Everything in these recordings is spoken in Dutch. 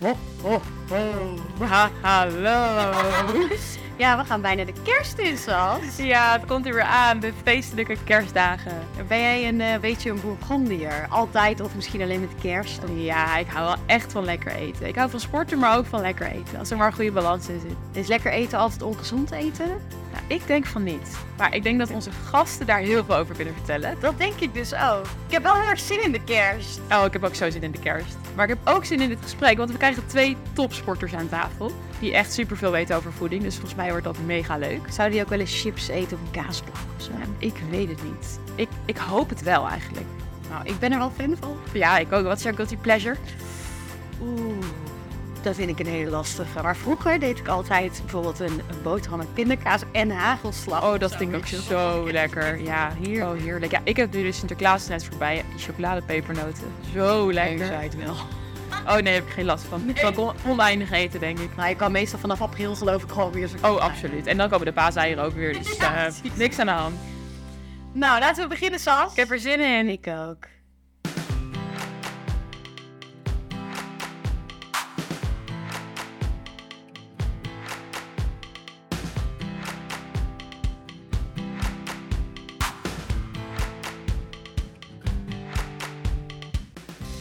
Ho, ho, ho. Ha, hallo. Ja, we gaan bijna de kerst in, Sas. Ja, het komt er weer aan, de feestelijke kerstdagen. Ben jij een uh, beetje een Bourgondier? Altijd of misschien alleen met kerst? Ja, ik hou wel echt van lekker eten. Ik hou van sporten, maar ook van lekker eten. Als er maar een goede balans in zit. Is lekker eten altijd ongezond eten? Ik denk van niet. Maar ik denk dat onze gasten daar heel veel over kunnen vertellen. Dat denk ik dus ook. Ik heb wel heel erg zin in de kerst. Oh, ik heb ook zo zin in de kerst. Maar ik heb ook zin in dit gesprek, want we krijgen twee topsporters aan tafel. Die echt superveel weten over voeding. Dus volgens mij wordt dat mega leuk. Zouden die ook wel eens chips eten of een kaasblok of zo? Ja, ik weet het niet. Ik, ik hoop het wel eigenlijk. Nou, ik ben er wel fan van. Ja, ik ook. Wat is jouw guilty pleasure? Oeh, dat vind ik een hele lastige. Maar vroeger deed ik altijd bijvoorbeeld een, een boterham met pindakaas en hagelslag. Oh, dat vind ik ook zo lekker. Ja, hier. Oh, heerlijk. Ja, ik heb nu de Sinterklaas net voorbij. Die chocoladepepernoten. Zo lekker. zei het wel. Oh nee, heb ik geen last van. Ik kan oneindig eten, denk ik. Nou, je kan meestal vanaf april geloof ik gewoon weer zo. Oh, absoluut. En dan komen de paaseieren ook weer. Dus uh, niks aan de hand. Nou, laten we beginnen, Sas. Ik heb er zin in. Ik ook.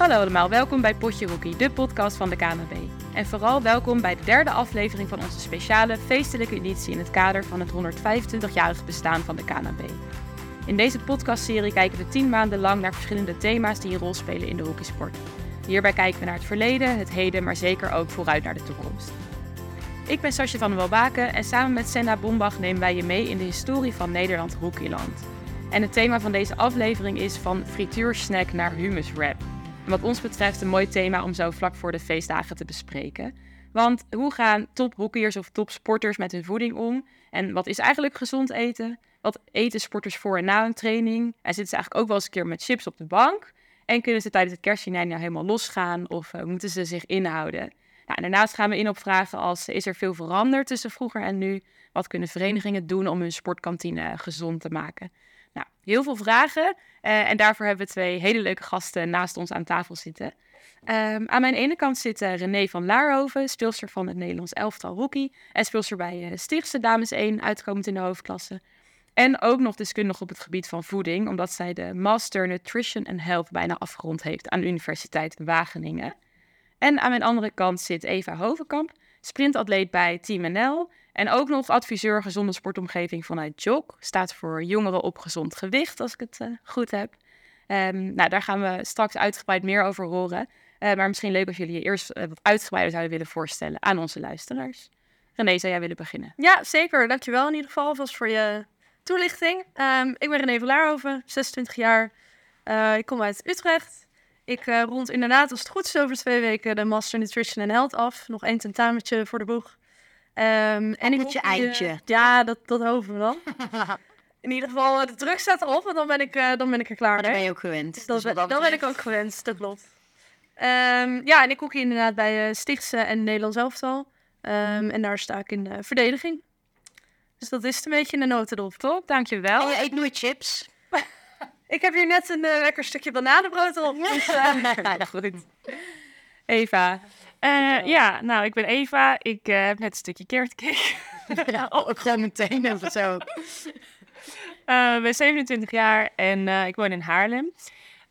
Hallo allemaal, welkom bij Potje Rookie, de podcast van de KNB. En vooral welkom bij de derde aflevering van onze speciale feestelijke editie in het kader van het 125-jarig bestaan van de KNB. In deze podcastserie kijken we 10 maanden lang naar verschillende thema's die een rol spelen in de hockeysport. Hierbij kijken we naar het verleden, het heden, maar zeker ook vooruit naar de toekomst. Ik ben Sasje van Welbaken en samen met Senna Bombach nemen wij je mee in de historie van Nederland Hockeyland. En het thema van deze aflevering is van frituursnack naar humuswrap. Wat ons betreft een mooi thema om zo vlak voor de feestdagen te bespreken. Want hoe gaan tophockeyers of topsporters met hun voeding om? En wat is eigenlijk gezond eten? Wat eten sporters voor en na een training? En zitten ze eigenlijk ook wel eens een keer met chips op de bank? En kunnen ze tijdens het kerstdiner nou helemaal losgaan of uh, moeten ze zich inhouden? Nou, daarnaast gaan we in op vragen als is er veel veranderd tussen vroeger en nu? Wat kunnen verenigingen doen om hun sportkantine gezond te maken? Nou, heel veel vragen. Uh, en daarvoor hebben we twee hele leuke gasten naast ons aan tafel zitten. Um, aan mijn ene kant zit René van Laarhoven, speelster van het Nederlands elftal hockey. En speelster bij uh, Stichtse Dames 1, uitkomend in de hoofdklasse. En ook nog deskundig op het gebied van voeding, omdat zij de Master Nutrition and Health bijna afgerond heeft aan de Universiteit Wageningen. En aan mijn andere kant zit Eva Hovenkamp, sprintatleet bij Team NL en ook nog adviseur gezonde sportomgeving vanuit JOG. Staat voor Jongeren op Gezond Gewicht, als ik het uh, goed heb. Um, nou, daar gaan we straks uitgebreid meer over horen. Uh, maar misschien leuk als jullie je eerst uh, wat uitgebreider zouden willen voorstellen aan onze luisteraars. René, zou jij willen beginnen? Ja, zeker. Dankjewel in ieder geval alvast voor je toelichting. Um, ik ben René van Laarhoven, 26 jaar. ik kom uit Utrecht. Ik rond inderdaad, als het goed is, over twee weken de Master Nutrition and Health af. Nog één tentamentje voor de boeg. Um, en ik je eindje. Ja, dat, dat hopen we dan. In ieder geval, de druk staat erop, want dan ben ik, uh, dan ben ik er klaar mee. Dat ben je ook gewend. Dat, dus dan ben ik ook gewend, dat klopt. Um, ja, en ik hier inderdaad bij uh, Stichtse en Nederlands Elftal. Um, en daar sta ik in de verdediging. Dus dat is het een beetje in de notendop. Top, dankjewel. En je eet nooit chips? ik heb hier net een uh, lekker stukje bananenbrood op. Dus, goed. Eva, uh, ja, nou, ik ben Eva. Ik uh, heb net een stukje carrotcake. ja, oh, ik gewoon meteen even zo. Uh, ik ben 27 jaar en ik woon in Haarlem.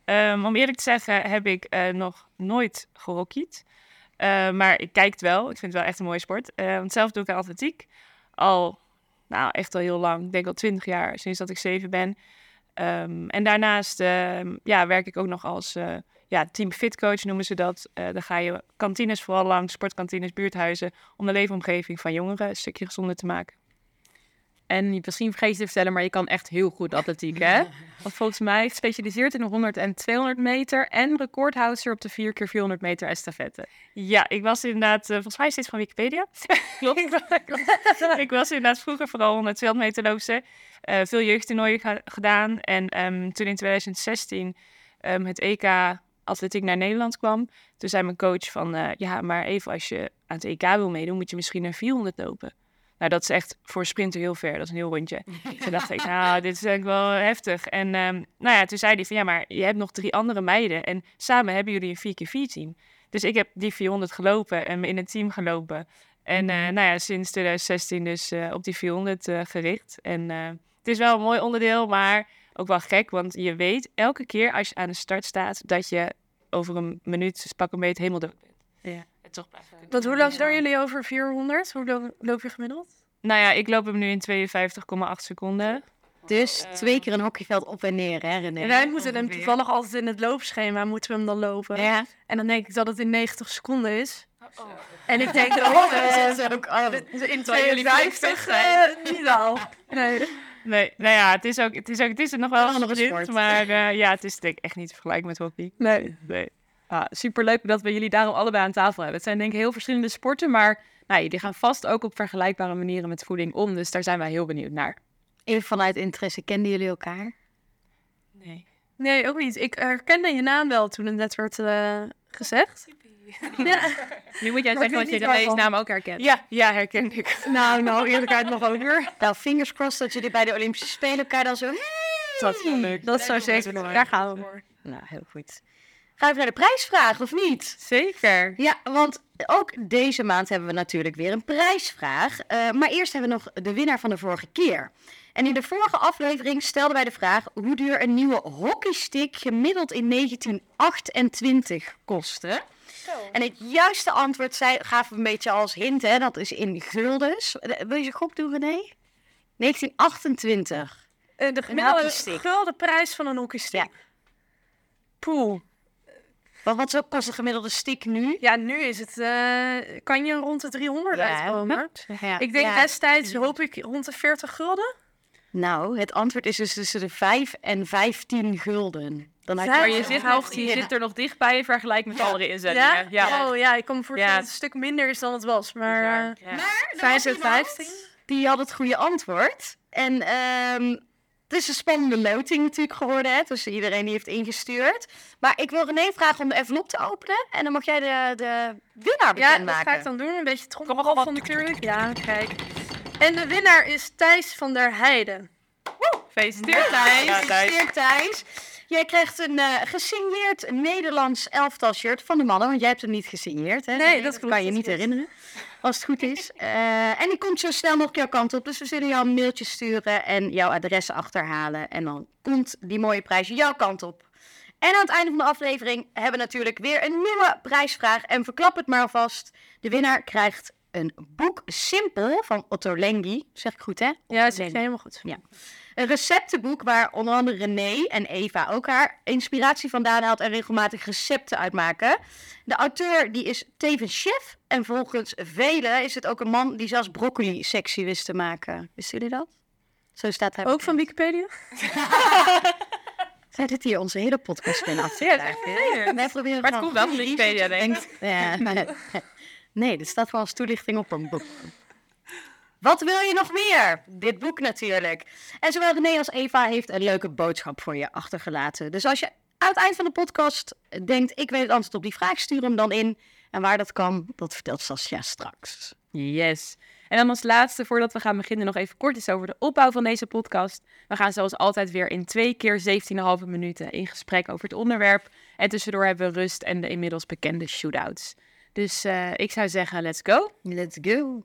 Um, om eerlijk te zeggen heb ik nog nooit gehockeyd. maar ik kijk het wel. Ik vind het wel echt een mooie sport. want zelf doe ik atletiek. Al, nou, echt al heel lang. Ik denk al 20 jaar, sinds dat ik 7 ben. Um, en daarnaast ehm, ja, werk ik ook nog als ja, team fitcoach noemen ze dat. Uh, dan ga je kantines vooral langs, sportkantines, buurthuizen, om de leefomgeving van jongeren een stukje gezonder te maken. En misschien vergeet je te vertellen, maar je kan echt heel goed atletiek, hè? Want volgens mij gespecialiseerd in de 100 en 200 meter en recordhouder op de 4 keer 400 meter estafette. Ja, ik was inderdaad, uh, volgens mij is dit van Wikipedia. Klopt. ik was inderdaad vroeger vooral 100 200 meter loopster. Uh, veel jeugdtoernooien gedaan. En um, toen in 2016 um, het EK atletiek naar Nederland kwam, toen zei mijn coach van, uh, ja, maar even als je aan het EK wil meedoen, moet je misschien een 400 lopen. Nou, dat is echt voor sprinter heel ver, dat is een heel rondje. toen dacht ik, nou, dit is eigenlijk wel heftig. En um, nou ja, toen zei hij van, ja, maar je hebt nog drie andere meiden en samen hebben jullie een 4x4 team. Dus ik heb die 400 gelopen en me in een team gelopen. En eh, nou ja, sinds 2016 dus eh, op die 400 eh, gericht. En eh, het is wel een mooi onderdeel, maar ook wel gek. Want je weet elke keer als je aan de start staat dat je over een minuut, pak een beet, helemaal dood bent. Ja. En toch blijft het. Want hoe lang doen jullie over 400? Hoe lo- loop je gemiddeld? Nou ja, ik loop hem nu in 52,8 seconden. Dus twee keer een hockeyveld op en neer, hè René? En wij moeten hem toevallig altijd in het loopschema moeten we hem dan lopen. Ja. En dan denk ik dat het in 90 seconden is. Oh. En ik denk dat Oh, eh, ze zijn ook arm. in Terwijl jullie 52 flink zijn. eh, niet al. Nee. Nee, nou ja, het is ook, het is ook, het is er nog wel Een sport. maar eh, ja, het is denk ik echt niet te vergelijken met hockey. nee. Nee. Ah, superleuk dat we jullie daarom allebei aan tafel hebben. Het zijn denk ik heel verschillende sporten, maar nou, die gaan vast ook op vergelijkbare manieren met voeding om. Dus daar zijn wij heel benieuwd naar. Even vanuit interesse, kenden jullie elkaar? Nee. Nee, ook niet. Ik herkende je naam wel toen het net werd eh, gezegd. Ja. Nu moet jij zeggen dat je de leesnaam ook herkent. Ja, ja, herken ik. Nou, nou, eerlijkheid nog over. Nou, fingers crossed dat jullie bij de Olympische Spelen elkaar dan zo... Dat is wel leuk. Dat zou zeker. Daar gaan we voor. Nou, heel goed. Gaan we naar de prijsvraag, of niet? Zeker. Ja, want ook deze maand hebben we natuurlijk weer een prijsvraag. Eh, maar eerst hebben we nog de winnaar van de vorige keer. En in de vorige aflevering stelden wij de vraag hoe duur een nieuwe hockeystick gemiddeld in 1928 kostte. En het juiste antwoord zei, gaven we een beetje als hint, hè, dat is in guldens. Eh, Wil je een gok doen, René? 1928. Eh, de gemiddelde gulden prijs van een hockeystick. Ja. Poeh. Wat, wat zo- kost de gemiddelde stick nu? Ja, nu is het... eh, kan je rond de 300 Ja, uitkomen? Ja, Ik denk destijds hoop ik rond de 40 gulden. Nou, het antwoord is dus tussen de 5 en 15 gulden. Dan had Vijf- Maar je je zit, Ja. nog, je zit er nog dichtbij in vergelijking met andere Ja? inzendingen. Ja. Oh ja, ik kan me voorstellen Ja. dat het een stuk minder is dan het was. Maar Ja. eh Maar 5 en 15? die had het goede antwoord. En ehm, het is een spannende loting natuurlijk geworden, hè, tussen iedereen die heeft ingestuurd. Maar ik wil René vragen om de envelop te openen. En dan mag jij de, de winnaar Ja, dat bekendmaken. ga ik dan doen. Een beetje trommelroffel natuurlijk. Ja, kijk. En de winnaar is Thijs van der Heijden. Gefeliciteerd, Thijs. Ja, Thijs. Gefeliciteerd, Thijs. Jij krijgt een eh, gesigneerd Nederlands elftal shirt van de mannen, want jij hebt hem niet gesigneerd. Hè? Nee, dat kan je niet herinneren, als het goed is. Eh, en die komt zo snel mogelijk jouw kant op. Dus we zullen jou een mailtje sturen en jouw adres achterhalen. En dan komt die mooie prijs jouw kant op. En aan het einde van de aflevering hebben we natuurlijk weer een nieuwe prijsvraag. En verklap het maar alvast. De winnaar krijgt een boek Simpel van Otto Lengi. Zeg ik goed, hè? Ja, dat is helemaal goed. Een receptenboek waar onder andere René en Eva ook haar inspiratie vandaan haalt en regelmatig recepten uitmaken. De auteur die is tevens chef en volgens velen is het ook een man die zelfs broccoli sexy wist te maken. Wisten jullie dat? Zo staat hij. Ook van Wikipedia? Zij dit hier onze hele podcast in af te Ja, krijgen. Wij proberen Maar het komt wel van Wikipedia, denk denken. Ja, nee. dit staat gewoon als toelichting op een boek. Wat wil je nog meer? Dit boek natuurlijk. En zowel René als Eva heeft een leuke boodschap voor je achtergelaten. Dus als je aan het eind van de podcast denkt, ik weet het antwoord op die vraag, stuur hem dan in. En waar dat kan, dat vertelt Sascha straks. Yes. En dan als laatste, voordat we gaan beginnen, nog even kort iets over de opbouw van deze podcast. We gaan zoals altijd weer in twee keer 17,5 minuten in gesprek over het onderwerp. En tussendoor hebben we rust en de inmiddels bekende shootouts. Dus eh, ik zou zeggen, let's go. Let's go.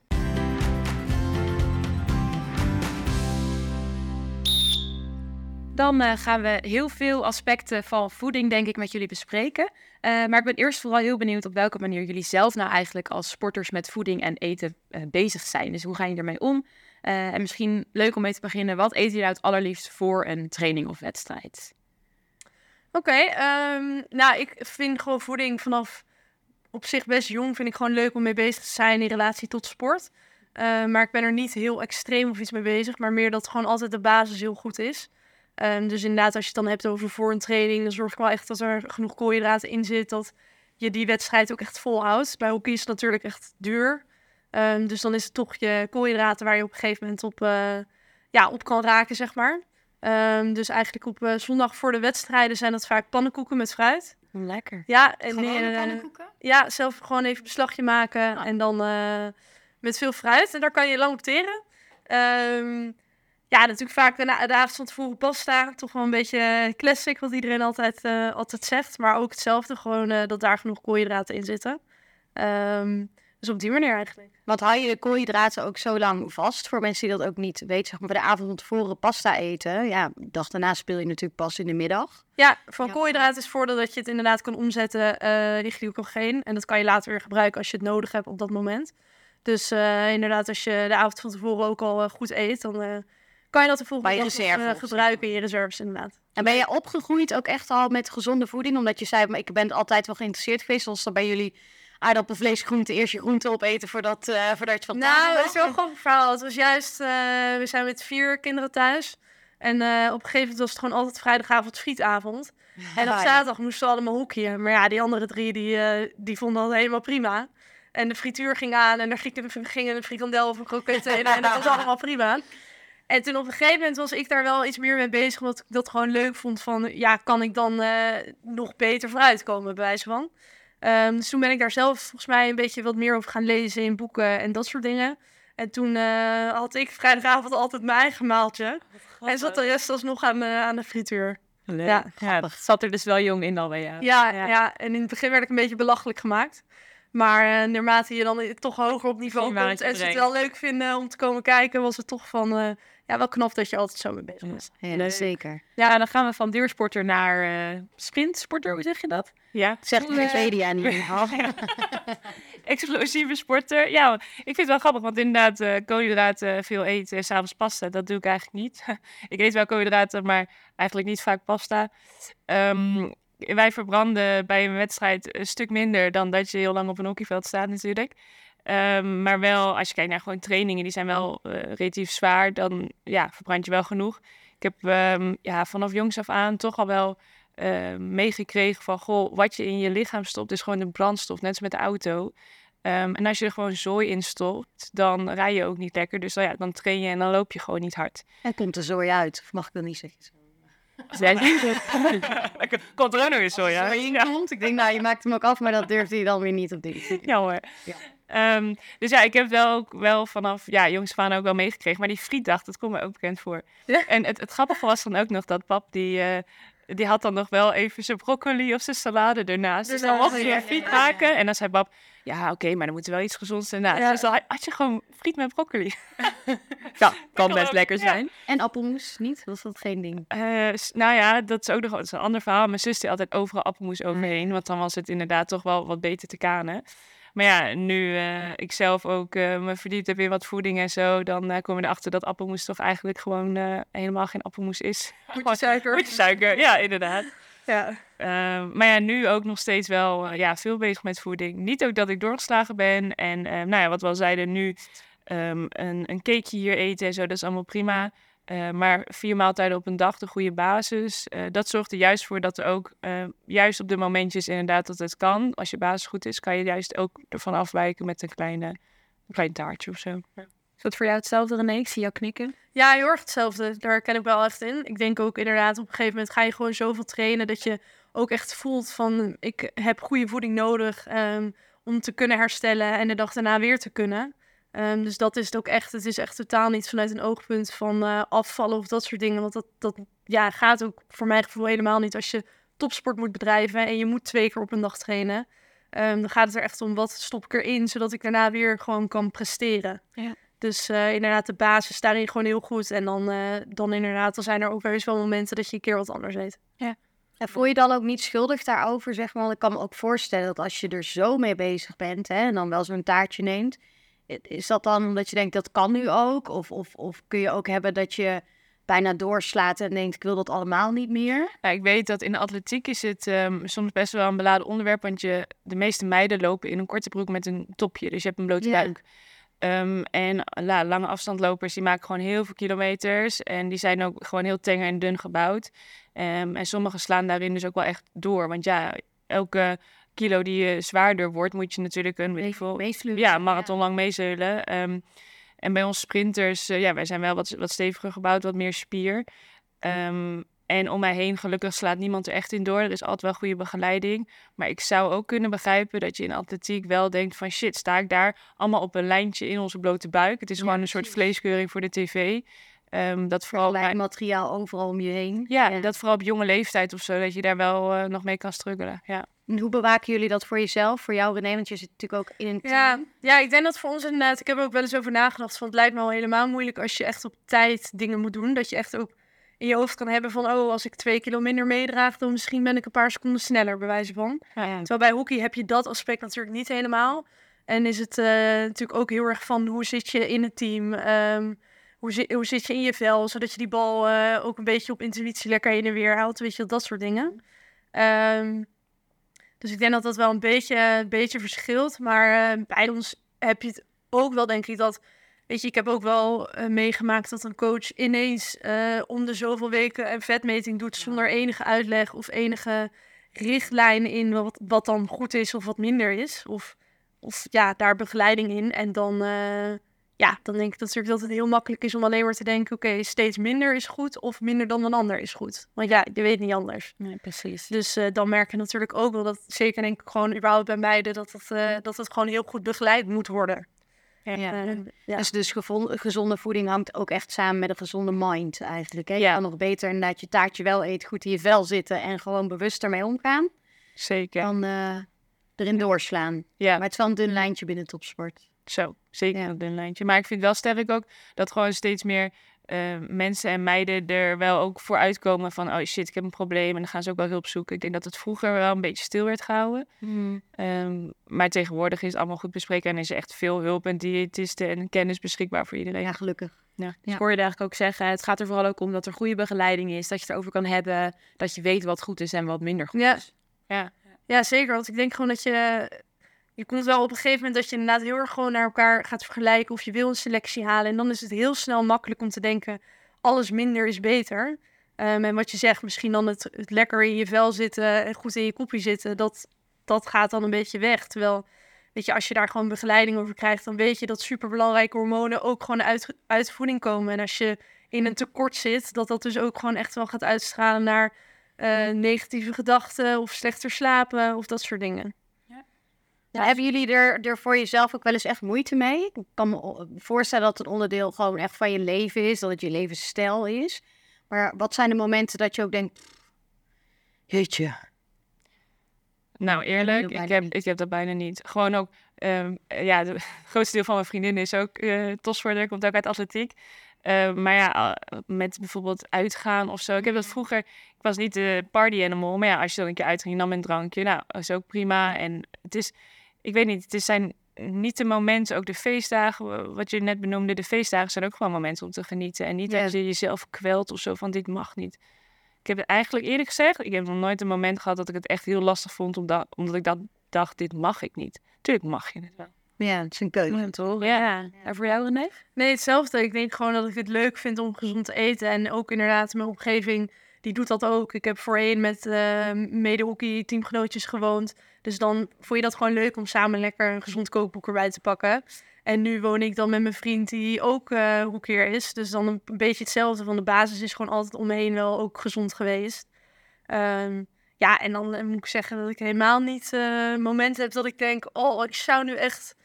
Dan eh, gaan we heel veel aspecten van voeding, denk ik, met jullie bespreken. Eh, maar ik ben eerst vooral heel benieuwd op welke manier jullie zelf nou eigenlijk als sporters met voeding en eten eh, bezig zijn. Dus hoe gaan jullie ermee om? En misschien leuk om mee te beginnen, wat eten jullie nou het allerliefst voor een training of wedstrijd? Oké, ehm, nou ik vind gewoon voeding vanaf op zich best jong. Vind ik gewoon leuk om mee bezig te zijn in relatie tot sport. Maar ik ben er niet heel extreem of iets mee bezig. Maar meer dat gewoon altijd de basis heel goed is. Ehm, dus inderdaad, als je het dan hebt over voor een training, dan zorg ik wel echt dat er genoeg koolhydraten in zit. Dat je die wedstrijd ook echt volhoudt. Bij hockey is het natuurlijk echt duur. Ehm, dus dan is het toch je koolhydraten waar je op een gegeven moment op, eh, ja, op kan raken, zeg maar. Ehm, dus eigenlijk op eh, zondag voor de wedstrijden zijn dat vaak pannenkoeken met fruit. Lekker. Ja, en eh, pannenkoeken? ja, zelf gewoon even een beslagje maken Ah. en dan eh, met veel fruit. En daar kan je lang op teren. Ehm, Ja, natuurlijk vaak de, avond van tevoren pasta. Toch wel een beetje classic, wat iedereen altijd, eh, altijd zegt. Maar ook hetzelfde, gewoon eh, dat daar genoeg koolhydraten in zitten. Ehm, dus op die manier eigenlijk. Want hou je de koolhydraten ook zo lang vast? Voor mensen die dat ook niet weten, zeg maar bij de avond van tevoren pasta eten. Ja, de dag daarna speel je natuurlijk pas in de middag. Ja, van Ja. koolhydraten is voordeel dat je het inderdaad kan omzetten eh in glycogeen. En dat kan je later weer gebruiken als je het nodig hebt op dat moment. Dus inderdaad, als je de avond van tevoren ook al goed eet, dan kan je dat de volgende Bij je reserve zo. gebruiken in je reserves inderdaad. En ben je opgegroeid ook echt al met gezonde voeding? Omdat je zei, maar ik ben altijd wel geïnteresseerd geweest. Zoals dan bij jullie aardappelvlees, groente, eerst je groente opeten voordat, eh voordat je van Nou, mag. is wel een grappig verhaal. Het was juist, eh, we zijn met vier kinderen thuis. En op een gegeven moment was het gewoon altijd vrijdagavond frietavond. En op zaterdag moesten we allemaal hoekje. Maar ja, die andere drie, die, die vonden dat helemaal prima. En de frituur ging aan en er ging, ging een frikandel of een kroket in. En dat was allemaal prima. En toen op een gegeven moment was ik daar wel iets meer mee bezig. Omdat ik dat gewoon leuk vond van... Ja, kan ik dan eh, nog beter vooruitkomen, bij wijze van. Ehm, dus toen ben ik daar zelf volgens mij een beetje wat meer over gaan lezen in boeken en dat soort dingen. En toen eh, had ik vrijdagavond altijd mijn eigen maaltje. En zat de rest alsnog aan, aan de frituur. Leuk. Ja, zat er dus wel jong in al bij jou. Ja, Ja. ja. en in het begin werd ik een beetje belachelijk gemaakt. Maar eh, naarmate je dan toch hoger op niveau komt en ze het wel leuk vinden om te komen kijken, was het toch van, ja, wel knap dat je altijd zo mee bezig bent. Ja, zeker. Ja, dan gaan we van duursporter naar eh sprintsporter, hoe zeg je dat? Ja. Zegt Wikipedia niet meer. Explosieve sporter. Ja, ik vind het wel grappig, want inderdaad, eh koolhydraten veel eten en s'avonds pasta, dat doe ik eigenlijk niet. ik eet wel koolhydraten, maar eigenlijk niet vaak pasta. Ehm, wij verbranden bij een wedstrijd een stuk minder dan dat je heel lang op een hockeyveld staat natuurlijk. Ehm, maar wel, als je kijkt naar gewoon trainingen, die zijn wel eh, relatief zwaar, dan ja, verbrand je wel genoeg. Ik heb ehm, ja, vanaf jongs af aan toch al wel eh, meegekregen van, goh, wat je in je lichaam stopt is gewoon de brandstof, net als met de auto. Ehm, en als je er gewoon zooi in stopt, dan rij je ook niet lekker. Dus dan, ja, dan train je en dan loop je gewoon niet hard. En komt er zooi uit. Of mag ik dat niet zeggen? Komt er ook nog eens in Ja. Ik denk, nou, je maakt hem ook af, maar dat durft hij dan weer niet op dit. Jammer. Ja. Ehm, dus ja, ik heb wel ook wel vanaf ja, jongs aan ook wel meegekregen. Maar die frietdag, dat komt me ook bekend voor. Ja. En het, het grappige was dan ook nog dat pap, die, eh, die had dan nog wel even zijn broccoli of zijn salade ernaast. Dus dan mocht je een friet ja, maken. En dan zei pap, ja oké, maar dan moet er wel iets gezonds ernaast. Ja. Dus dan had je gewoon friet met broccoli. Ja, kan best lekker Ja. zijn. En appelmoes niet? Was dat geen ding? Eh, nou ja, dat is ook nog dat is een ander verhaal. Mijn zus deed altijd overal appelmoes overheen. Want dan was het inderdaad toch wel wat beter te kanen. Maar ja, nu eh, ik zelf ook eh, me verdiept heb in wat voeding en zo... dan eh, kom je erachter dat appelmoes toch eigenlijk gewoon helemaal geen appelmoes is. Goedje suiker. Beetje suiker, ja, inderdaad. Ja. Eh, maar ja, nu ook nog steeds wel ja, veel bezig met voeding. Niet ook dat ik doorgeslagen ben. En eh, nou ja, wat we al zeiden, nu ehm, een, een cakeje hier eten en zo, dat is allemaal prima. Eh, maar vier maaltijden op een dag, de goede basis. eh, dat zorgt er juist voor dat er ook, eh, juist op de momentjes inderdaad dat het kan. Als je basis goed is, kan je juist ook ervan afwijken met een, kleine, een klein taartje of zo. Is dat voor jou hetzelfde, René? Ik zie jou knikken. Ja, heel erg hetzelfde. Daar ken ik wel echt in. Ik denk ook inderdaad, op een gegeven moment ga je gewoon zoveel trainen dat je ook echt voelt van ik heb goede voeding nodig ehm, om te kunnen herstellen en de dag daarna weer te kunnen. Ehm, dus dat is het ook echt. Het is echt totaal niet vanuit een oogpunt van eh, afvallen of dat soort dingen. Want dat, dat ja, gaat ook voor mijn gevoel helemaal niet als je topsport moet bedrijven en je moet twee keer op een dag trainen. Ehm, dan gaat het er echt om wat stop ik erin, zodat ik daarna weer gewoon kan presteren. Ja. Dus eh, inderdaad, de basis daarin gewoon heel goed. En dan, eh, dan inderdaad, dan zijn er ook wel eens wel momenten dat je een keer wat anders eet. En voel je dan ook niet schuldig daarover, zeg maar? Want ik kan me ook voorstellen dat als je er zo mee bezig bent hè, en dan wel zo'n taartje neemt, is dat dan omdat je denkt dat kan nu ook? Of, of, of kun je ook hebben dat je bijna doorslaat en denkt ik wil dat allemaal niet meer? Ja, ik weet dat in de atletiek is het ehm, soms best wel een beladen onderwerp. Want je, de meeste meiden lopen in een korte broek met een topje. Dus je hebt een blote Ja. buik. Ehm, en la, lange afstandlopers die maken gewoon heel veel kilometers. En die zijn ook gewoon heel tenger en dun gebouwd. Ehm, en sommigen slaan daarin dus ook wel echt door. Want ja, elke kilo die je zwaarder wordt, moet je natuurlijk een, weet veel, ja, marathon lang meezeulen. Ehm, en bij ons sprinters, eh, ja, wij zijn wel wat, wat steviger gebouwd, wat meer spier. Ehm, en om mij heen, gelukkig slaat niemand er echt in door. Er is altijd wel goede begeleiding. Maar ik zou ook kunnen begrijpen dat je in atletiek wel denkt van... shit, sta ik daar allemaal op een lijntje in onze blote buik? Het is gewoon een soort vleeskeuring voor de tv. Ehm, dat vooral bij- materiaal overal om je heen. ja, dat vooral op jonge leeftijd of zo, dat je daar wel eh, nog mee kan struggelen. Ja. En hoe bewaken jullie dat voor jezelf? Voor jou René, want je zit natuurlijk ook in een Ja, team. ja, ik denk dat voor ons inderdaad, ik heb er ook wel eens over nagedacht, van het lijkt me al helemaal moeilijk als je echt op tijd dingen moet doen. Dat je echt ook in je hoofd kan hebben van, oh, als ik twee kilo minder meedraag, dan misschien ben ik een paar seconden sneller, bij wijze van. Ja. Terwijl bij hockey heb je dat aspect natuurlijk niet helemaal. En is het eh, natuurlijk ook heel erg van hoe zit je in het team, ehm, hoe, zi- hoe zit je in je vel, zodat je die bal eh, ook een beetje op intuïtie lekker heen en weer haalt, weet je, dat soort dingen. Ehm, dus ik denk dat dat wel een beetje, een beetje verschilt. Maar eh, bij ons heb je het ook wel, denk ik, dat... Weet je, ik heb ook wel eh, meegemaakt dat een coach ineens eh, om de zoveel weken een vetmeting doet zonder enige uitleg of enige richtlijn in wat, wat dan goed is of wat minder is. Of, of ja, daar begeleiding in. En dan, ja, dan denk ik dat, natuurlijk dat het heel makkelijk is om alleen maar te denken... oké, steeds minder is goed of minder dan een ander is goed. Want ja, je weet niet anders. Nee, precies. Dus eh, dan merk je natuurlijk ook wel dat, zeker denk ik gewoon überhaupt bij meiden, dat het, eh, dat het gewoon heel goed begeleid moet worden. Ja. Eh, ja. Dus, dus gezonde voeding hangt ook echt samen met een gezonde mind eigenlijk. Hè? Je Ja. kan nog beter inderdaad je taartje wel eten, goed in je vel zitten en gewoon bewust ermee omgaan. Zeker. Dan erin doorslaan. Ja, Maar het is wel een dun lijntje binnen topsport. zo. Zeker Ja. een dun lijntje. Maar ik vind wel sterk ook dat gewoon steeds meer eh, mensen en meiden er wel ook voor uitkomen van... oh shit, ik heb een probleem. En dan gaan ze ook wel hulp zoeken. Ik denk dat het vroeger wel een beetje stil werd gehouden. Ehm, maar tegenwoordig is het allemaal goed bespreken en is er echt veel hulp en diëtisten en kennis beschikbaar voor iedereen. Ja, gelukkig. Ja, dus Ja. hoor je eigenlijk ook zeggen, het gaat er vooral ook om dat er goede begeleiding is, dat je het erover kan hebben, dat je weet wat goed is en wat minder goed Ja. is. Ja. ja, zeker. Want ik denk gewoon dat je... Je komt wel op een gegeven moment dat je inderdaad heel erg gewoon naar elkaar gaat vergelijken. Of je wil een selectie halen. En dan is het heel snel makkelijk om te denken, alles minder is beter. Ehm, en wat je zegt, misschien dan het, het lekker in je vel zitten en goed in je koppie zitten. Dat, dat gaat dan een beetje weg. Terwijl, weet je, als je daar gewoon begeleiding over krijgt, dan weet je dat superbelangrijke hormonen ook gewoon uit, uit voeding komen. En als je in een tekort zit, dat dat dus ook gewoon echt wel gaat uitstralen naar eh, negatieve gedachten of slechter slapen of dat soort dingen. Ja, hebben jullie er, er voor jezelf ook wel eens echt moeite mee? Ik kan me voorstellen dat het een onderdeel gewoon echt van je leven is, dat het je levensstijl is. Maar wat zijn de momenten dat je ook denkt, jeetje, Nou, eerlijk, ik heb, niet. ik heb dat bijna niet. Gewoon ook, ehm, eh, ja, de- het grootste deel van mijn vriendinnen is ook eh topsporter, komt ook uit atletiek. Eh, maar ja, met bijvoorbeeld uitgaan of zo. Ik heb dat vroeger, ik was niet de party animal, maar ja, als je dan een keer uitging, nam een drankje, nou, dat is ook prima. En het is, ik weet niet, het is zijn niet de momenten, ook de feestdagen, wa- wat je net benoemde, de feestdagen zijn ook gewoon momenten om te genieten. En niet Ja. dat je jezelf kwelt of zo van dit mag niet. Ik heb het eigenlijk eerlijk gezegd, ik heb nog nooit een moment gehad dat ik het echt heel lastig vond, omdat, omdat ik dat dacht, dit mag ik niet. Tuurlijk mag je het wel. ja, het is een keuze. Horen. Ja. En voor jou René? Nee, hetzelfde. Ik denk gewoon dat ik het leuk vind om gezond te eten. En ook inderdaad, mijn omgeving, die doet dat ook. Ik heb voorheen met eh mede-hockey teamgenootjes gewoond. Dus dan vond je dat gewoon leuk om samen lekker een gezond kookboek erbij te pakken. En nu woon ik dan met mijn vriend die ook hoekeer is. Dus dan een beetje hetzelfde. Van de basis is gewoon altijd om me heen wel ook gezond geweest. Ehm, ja, en dan eh, moet ik zeggen dat ik helemaal niet eh momenten heb dat ik denk... Oh, ik zou nu echt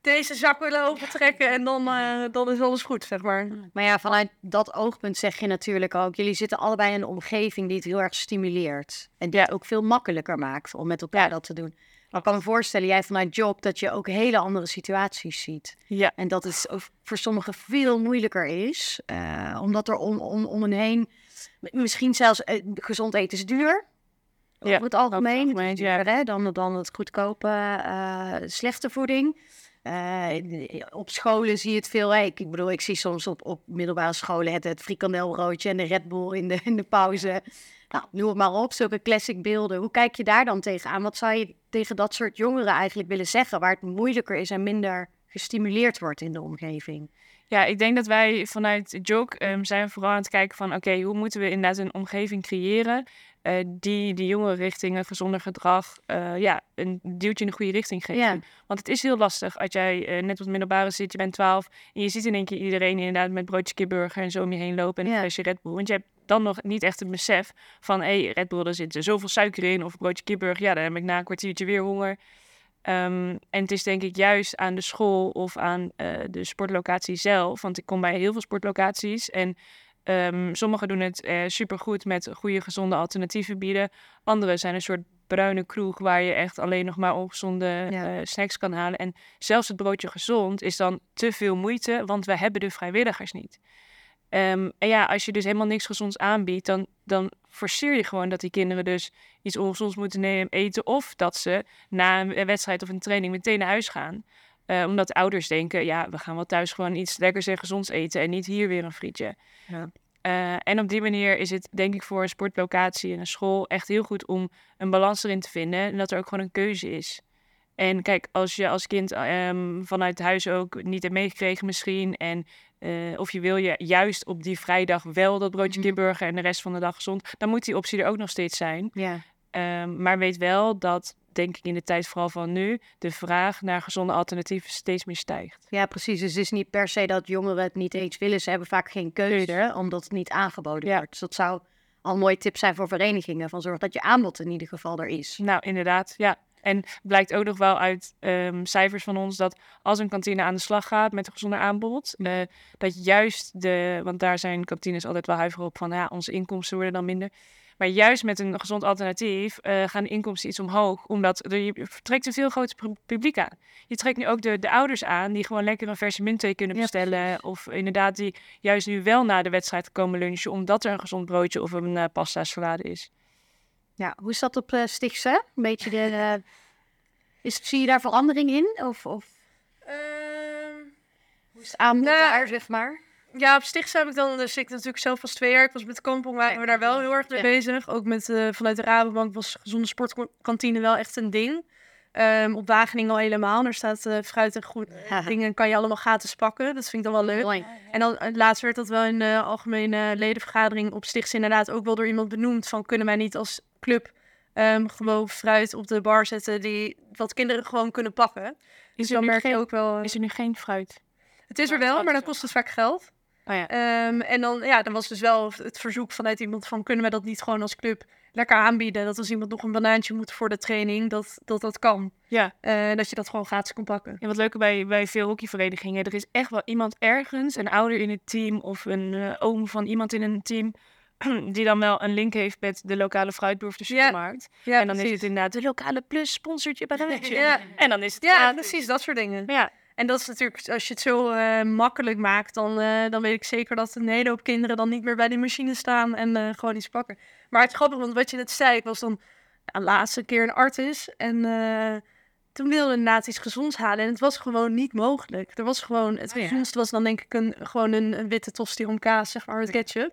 deze zak willen opentrekken en dan, eh, dan is alles goed, zeg maar. Maar ja, vanuit dat oogpunt zeg je natuurlijk ook, jullie zitten allebei in een omgeving die het heel erg stimuleert. En die het ook veel makkelijker maakt om met elkaar dat te doen. Maar ik kan me voorstellen, jij vanuit job, dat je ook hele andere situaties ziet. Ja. En dat het voor sommigen veel moeilijker is, eh, omdat er om, om, om hen heen, misschien zelfs eh, gezond eten is duur. Ja, Over het algemeen, algemeen, Het is ja. duurder, hè, dan, dan het goedkope, slechte voeding. Eh, op scholen zie je het veel. Ik, bedoel, ik zie soms op, op middelbare scholen het, het frikandelbroodje en de Red Bull in de, in de pauze. Nou, noem het maar op, zulke classic beelden. Hoe kijk je daar dan tegenaan? Wat zou je tegen dat soort jongeren eigenlijk willen zeggen, waar het moeilijker is en minder gestimuleerd wordt in de omgeving? Ja, ik denk dat wij vanuit JOG ehm, zijn vooral aan het kijken van... oké, hoe moeten we inderdaad een omgeving creëren... eh, die die jongeren richting een gezonder gedrag... eh, ja, een duwtje in de goede richting geeft. Ja. Want het is heel lastig als jij eh, net op het middelbare zit, je bent 12... en je ziet in één keer iedereen inderdaad met broodje kipburger en zo om je heen lopen... en een Ja. flesje Red Bull. Want je hebt dan nog niet echt het besef van... hé, hey, Red Bull, er zit zoveel suiker in of broodje kipburger... ja, dan heb ik na een kwartiertje weer honger... Ehm, en het is denk ik juist aan de school of aan de sportlocatie zelf. Want ik kom bij heel veel sportlocaties. En um, sommigen doen het uh, supergoed met goede, gezonde alternatieven bieden. Anderen zijn een soort bruine kroeg waar je echt alleen nog maar ongezonde ja. uh, snacks kan halen. En zelfs het broodje gezond is dan te veel moeite, want we hebben de vrijwilligers niet. Um, en ja, als je dus helemaal niks gezonds aanbiedt, dan, dan forceer je gewoon dat die kinderen dus iets ongezonds moeten nemen, eten. Of dat ze na een wedstrijd of een training meteen naar huis gaan. Uh, omdat ouders denken, ja, we gaan wel thuis gewoon iets lekkers en gezonds eten en niet hier weer een frietje. Ja. Uh, en op die manier is het denk ik voor een sportlocatie en een school echt heel goed om een balans erin te vinden. En dat er ook gewoon een keuze is. En kijk, als je als kind um, vanuit huis ook niet hebt meegekregen misschien. En uh, of je wil je juist op die vrijdag wel dat broodje kipburger en de rest van de dag gezond. Dan moet die optie er ook nog steeds zijn. Ja. Um, maar weet wel dat, denk ik in de tijd vooral van nu, de vraag naar gezonde alternatieven steeds meer stijgt. Ja, precies. Dus het is niet per se dat jongeren het niet eens willen. Ze hebben vaak geen keuze, omdat het niet aangeboden wordt. Dus dat zou al een mooie tip zijn voor verenigingen. Van zorg dat je aanbod in ieder geval er is. Nou, inderdaad. Ja, en blijkt ook nog wel uit um, cijfers van ons dat als een kantine aan de slag gaat met een gezonder aanbod, uh, dat juist de, want daar zijn kantines altijd wel huiverig op van ja, onze inkomsten worden dan minder. Maar juist met een gezond alternatief uh, gaan de inkomsten iets omhoog. Omdat er, je trekt een veel groter publiek aan. Je trekt nu ook de, de ouders aan die gewoon lekker een verse muntthee kunnen bestellen. Ja, of inderdaad die juist nu wel na de wedstrijd komen lunchen. Omdat er een gezond broodje of een uh, pasta salade is. Ja, hoe is dat op uh, Stichtse? Een beetje de... Uh, is, zie je daar verandering in? Of, of... Uh, hoe is het aanbod nou, daar, zeg maar? Ja, op Stichtse heb ik dan, dus ik natuurlijk zelf pas twee jaar. Ik was met Kampong, waren we daar wel heel erg mee bezig. Ook met, uh, vanuit de Rabobank was gezonde sportkantine wel echt een ding. Um, op Wageningen al helemaal. Er staat uh, fruit en goed dingen kan je allemaal gratis pakken. Dat vind ik dan wel leuk. Mooi. En dan laatst werd dat wel in de algemene ledenvergadering op Stichts inderdaad ook wel door iemand benoemd. Van kunnen wij niet als club um, gewoon fruit op de bar zetten die wat kinderen gewoon kunnen pakken. Is, dus er, nu geen, ook wel, is er nu geen fruit? Het is er wel, maar dan kost het vaak geld. Oh ja. Um, en dan, ja, dan was dus wel het verzoek vanuit iemand van... kunnen we dat niet gewoon als club lekker aanbieden? Dat als iemand nog een banaantje moet voor de training, dat dat, dat kan. Ja. Uh, dat je dat gewoon gratis kan pakken. En wat leuke bij, bij veel hockeyverenigingen... er is echt wel iemand ergens, een ouder in het team... of een uh, oom van iemand in een team... die dan wel een link heeft met de lokale fruitboer of de supermarkt. Ja. ja en dan precies. is het inderdaad de lokale plus sponsort je banaantje. Ja. En dan is het Ja, precies, dat soort dingen. Ja. En dat is natuurlijk, als je het zo uh, makkelijk maakt, dan, uh, dan weet ik zeker dat een hele hoop kinderen dan niet meer bij die machine staan en uh, gewoon iets pakken. Maar het grappige, want wat je net zei, ik was dan de laatste keer een artis en toen wilde inderdaad iets gezonds halen en het was gewoon niet mogelijk. Er was gewoon, het oh, ja. was dan denk ik een, gewoon een, een witte tosti om kaas, zeg maar, met ketchup.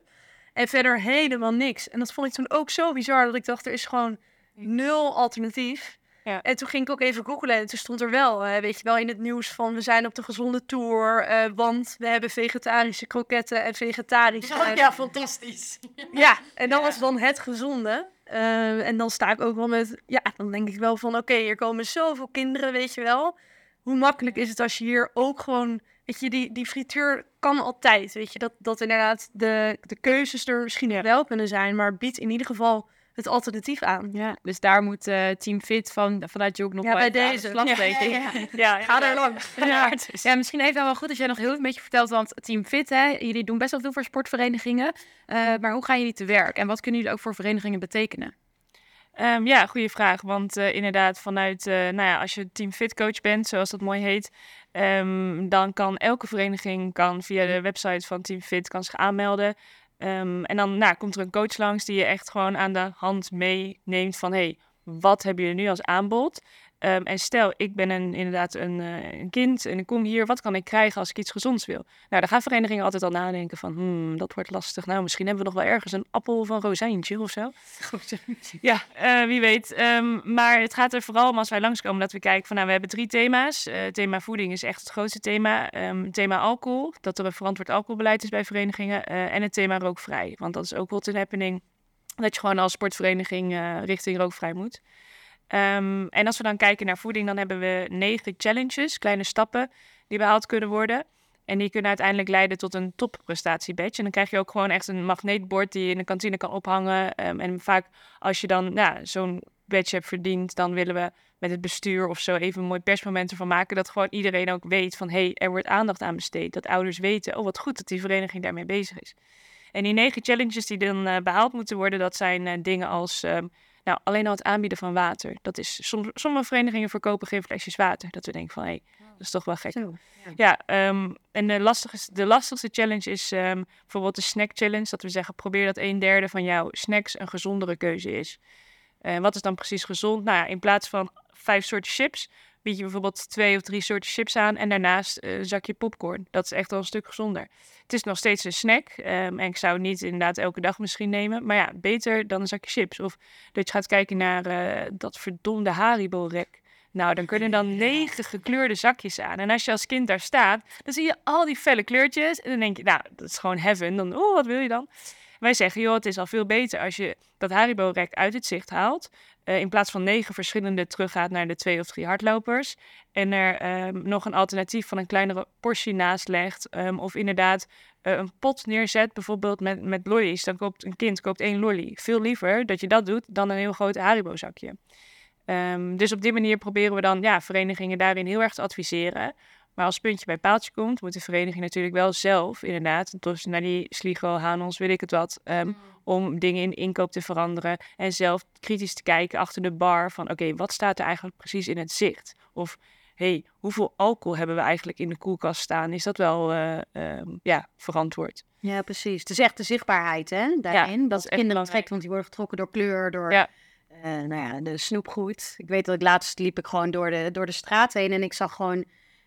En verder helemaal niks. En dat vond ik toen ook zo bizar dat ik dacht, er is gewoon nul alternatief. Ja. En toen ging ik ook even googlen en toen stond er wel, uh, weet je wel, in het nieuws van we zijn op de gezonde tour, uh, want we hebben vegetarische kroketten en vegetarische. Ja, ja fantastisch. Ja, en dat was dan het gezonde. Uh, en dan sta ik ook wel met, ja, dan denk ik wel van, oké, okay, hier komen zoveel kinderen, weet je wel. Hoe makkelijk is het als je hier ook gewoon, weet je, die, die frituur kan altijd, weet je, dat, dat inderdaad de, de keuzes er misschien ja. wel kunnen zijn, maar biedt in ieder geval het alternatief aan. Ja, dus daar moet uh, Team Fit van, vanuit je ook nog ja, bij deze slag ja, ja, ja, ja. Ga er langs. Ja, ja, misschien even wel goed als jij nog heel een beetje vertelt, want Team Fit, hè, jullie doen best wel veel voor sportverenigingen. Uh, maar hoe gaan jullie te werk en wat kunnen jullie ook voor verenigingen betekenen? Um, ja, goede vraag. Want uh, inderdaad, vanuit, uh, nou ja, als je Team Fit coach bent, zoals dat mooi heet, um, dan kan elke vereniging kan via de website van Team Fit kan zich aanmelden. Um, en dan nou, komt er een coach langs die je echt gewoon aan de hand meeneemt van hey, wat hebben jullie nu als aanbod? Um, en stel, ik ben een, inderdaad een, uh, een, kind en ik kom hier, wat kan ik krijgen als ik iets gezonds wil? Nou, dan gaan verenigingen altijd al nadenken van, hmm, dat wordt lastig. Nou, misschien hebben we nog wel ergens een appel of een rozijntje of zo. ja, uh, wie weet. Um, maar het gaat er vooral om als wij langskomen dat we kijken van, nou, we hebben drie thema's. Uh, thema voeding is echt het grootste thema. Um, thema alcohol, dat er een verantwoord alcoholbeleid is bij verenigingen. en het thema rookvrij, want dat is ook wel een happening. Dat je gewoon als sportvereniging richting rookvrij moet. Um, en als we dan kijken naar voeding, dan hebben we negen challenges, kleine stappen die behaald kunnen worden. En die kunnen uiteindelijk leiden tot een topprestatie-badge. En dan krijg je ook gewoon echt een magneetbord die je in de kantine kan ophangen. Um, en vaak als je dan ja, zo'n badge hebt verdiend, dan willen we met het bestuur of zo even een mooi persmoment ervan maken. Dat gewoon iedereen ook weet van hé, hey, er wordt aandacht aan besteed. Dat ouders weten, oh wat goed dat die vereniging daarmee bezig is. En die negen challenges die dan uh, behaald moeten worden, dat zijn uh, dingen als um, nou, alleen al het aanbieden van water. Dat is, som, sommige verenigingen verkopen geen flesjes water. Dat we denken van hé, hey, dat is toch wel gek. Zo, ja, ja um, en de lastigste, de lastigste challenge is um, bijvoorbeeld de snack challenge. Dat we zeggen, probeer dat een derde van jouw snacks een gezondere keuze is. En uh, wat is dan precies gezond? Nou ja, in plaats van vijf soorten chips, bied je bijvoorbeeld twee of drie soorten chips aan en daarnaast uh, een zakje popcorn. Dat is echt wel een stuk gezonder. Het is nog steeds een snack um, en ik zou het niet inderdaad elke dag misschien nemen, maar ja, beter dan een zakje chips. Of dat je gaat kijken naar uh, dat verdomde Haribo-rek. Nou, dan kunnen dan negen gekleurde zakjes aan. En als je als kind daar staat, dan zie je al die felle kleurtjes. En dan denk je, nou, dat is gewoon heaven. Dan, oh, wat wil je dan? Wij zeggen, joh, het is al veel beter als je dat Haribo-rek uit het zicht haalt. Uh, in plaats van negen verschillende teruggaat naar de twee of drie hardlopers. En er um, nog een alternatief van een kleinere portie naast legt. Um, of inderdaad uh, een pot neerzet, bijvoorbeeld met, met lollies. Dan koopt een kind koopt één lolly. Veel liever dat je dat doet dan een heel groot Haribo-zakje. Um, dus op die manier proberen we dan ja, verenigingen daarin heel erg te adviseren. Maar als puntje bij paaltje komt, moet de vereniging natuurlijk wel zelf, inderdaad, dus naar die Sligo, Hanons, weet ik het wat, um, mm. om dingen in inkoop te veranderen. En zelf kritisch te kijken achter de bar van, oké, okay, wat staat er eigenlijk precies in het zicht? Of, hey, hoeveel alcohol hebben we eigenlijk in de koelkast staan? Is dat wel uh, um, ja, verantwoord? Ja, precies. Het is echt de zichtbaarheid, hè, daarin. Ja, dat is kinderen trekt, want die worden getrokken door kleur, door... Ja. Uh, nou ja, de snoepgoed. Ik weet dat ik laatst liep ik gewoon door de, door de straat heen en ik zag gewoon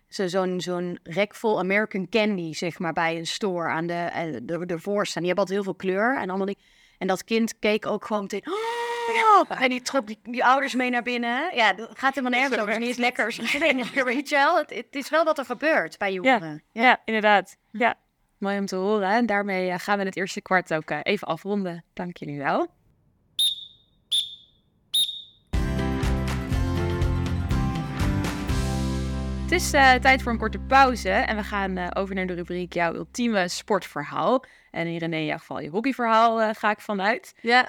zo'n zo'n rek vol American Candy, zeg maar, bij een store aan de, uh, de, de voorstaan. Die hebben altijd heel veel kleur en allemaal die... En dat kind keek ook gewoon meteen... Oh, en die trok die, die, ouders mee naar binnen. Ja, dat gaat helemaal nergens over. Het is niet lekkers. Weet je wel? Het, het, is wel wat er gebeurt bij jongeren. Ja, ja. inderdaad. Ja. Mooi om te horen. En daarmee gaan we het eerste kwart ook even afronden. Dank jullie wel. Het is uh, tijd voor een korte pauze en we gaan uh, over naar de rubriek jouw ultieme sportverhaal. En in René, in jouw geval je hockeyverhaal uh, ga ik vanuit. Ja.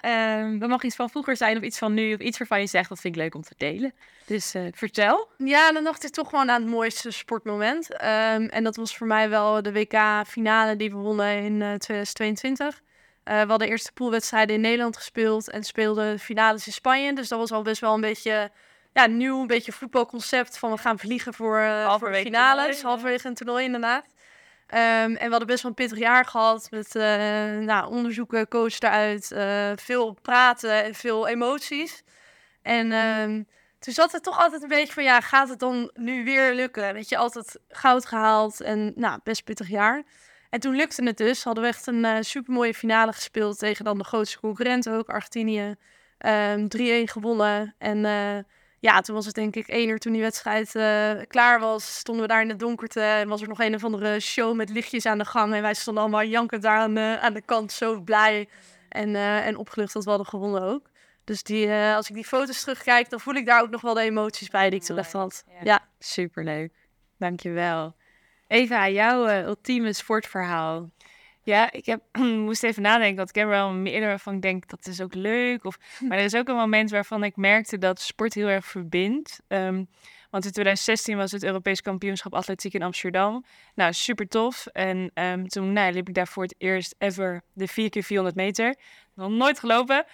Dat mag iets van vroeger zijn of iets van nu of iets waarvan je zegt dat vind ik leuk om te delen. Dus vertel. Ja, dan dacht ik toch gewoon aan het mooiste sportmoment. Um, en dat was voor mij wel de WK-finale die we wonnen in 2022. we hadden eerste poolwedstrijden in Nederland gespeeld en speelden finales in Spanje. Dus dat was al best wel een beetje ja, nieuw een beetje voetbalconcept van we gaan vliegen voor, uh, voor finales. Halverwege een toernooi inderdaad. Um, en we hadden best wel een pittig jaar gehad met uh, nou, onderzoeken, coach eruit, uh, veel praten en veel emoties. En um, toen zat het toch altijd een beetje van, ja, gaat het dan nu weer lukken? Weet je, altijd goud gehaald en nou, best pittig jaar. En toen lukte het dus. Hadden we echt een uh, supermooie finale gespeeld tegen dan de grootste concurrent ook, Argentinië. Um, 3-1 gewonnen en ja, toen was het denk ik één uur toen die wedstrijd uh, klaar was. Stonden we daar in het donkerte en was er nog een of andere show met lichtjes aan de gang. En wij stonden allemaal jankend daar aan de, aan de kant, zo blij en, uh, en opgelucht dat we hadden gewonnen ook. Dus die, uh, als ik die foto's terugkijk, dan voel ik daar ook nog wel de emoties bij die ik toen echt had. Ja, ja. superleuk. Dankjewel. Eva, jouw ultieme sportverhaal. Ja, ik heb, moest even nadenken, want ik heb er wel meerdere waarvan ik denk dat is ook leuk. Of, maar er is ook een moment waarvan ik merkte dat sport heel erg verbindt. Um, want in 2016 was het Europees kampioenschap atletiek in Amsterdam. Nou, super tof. En um, toen nou, liep ik daar voor het eerst ever de 4x400 meter. Nog nooit gelopen.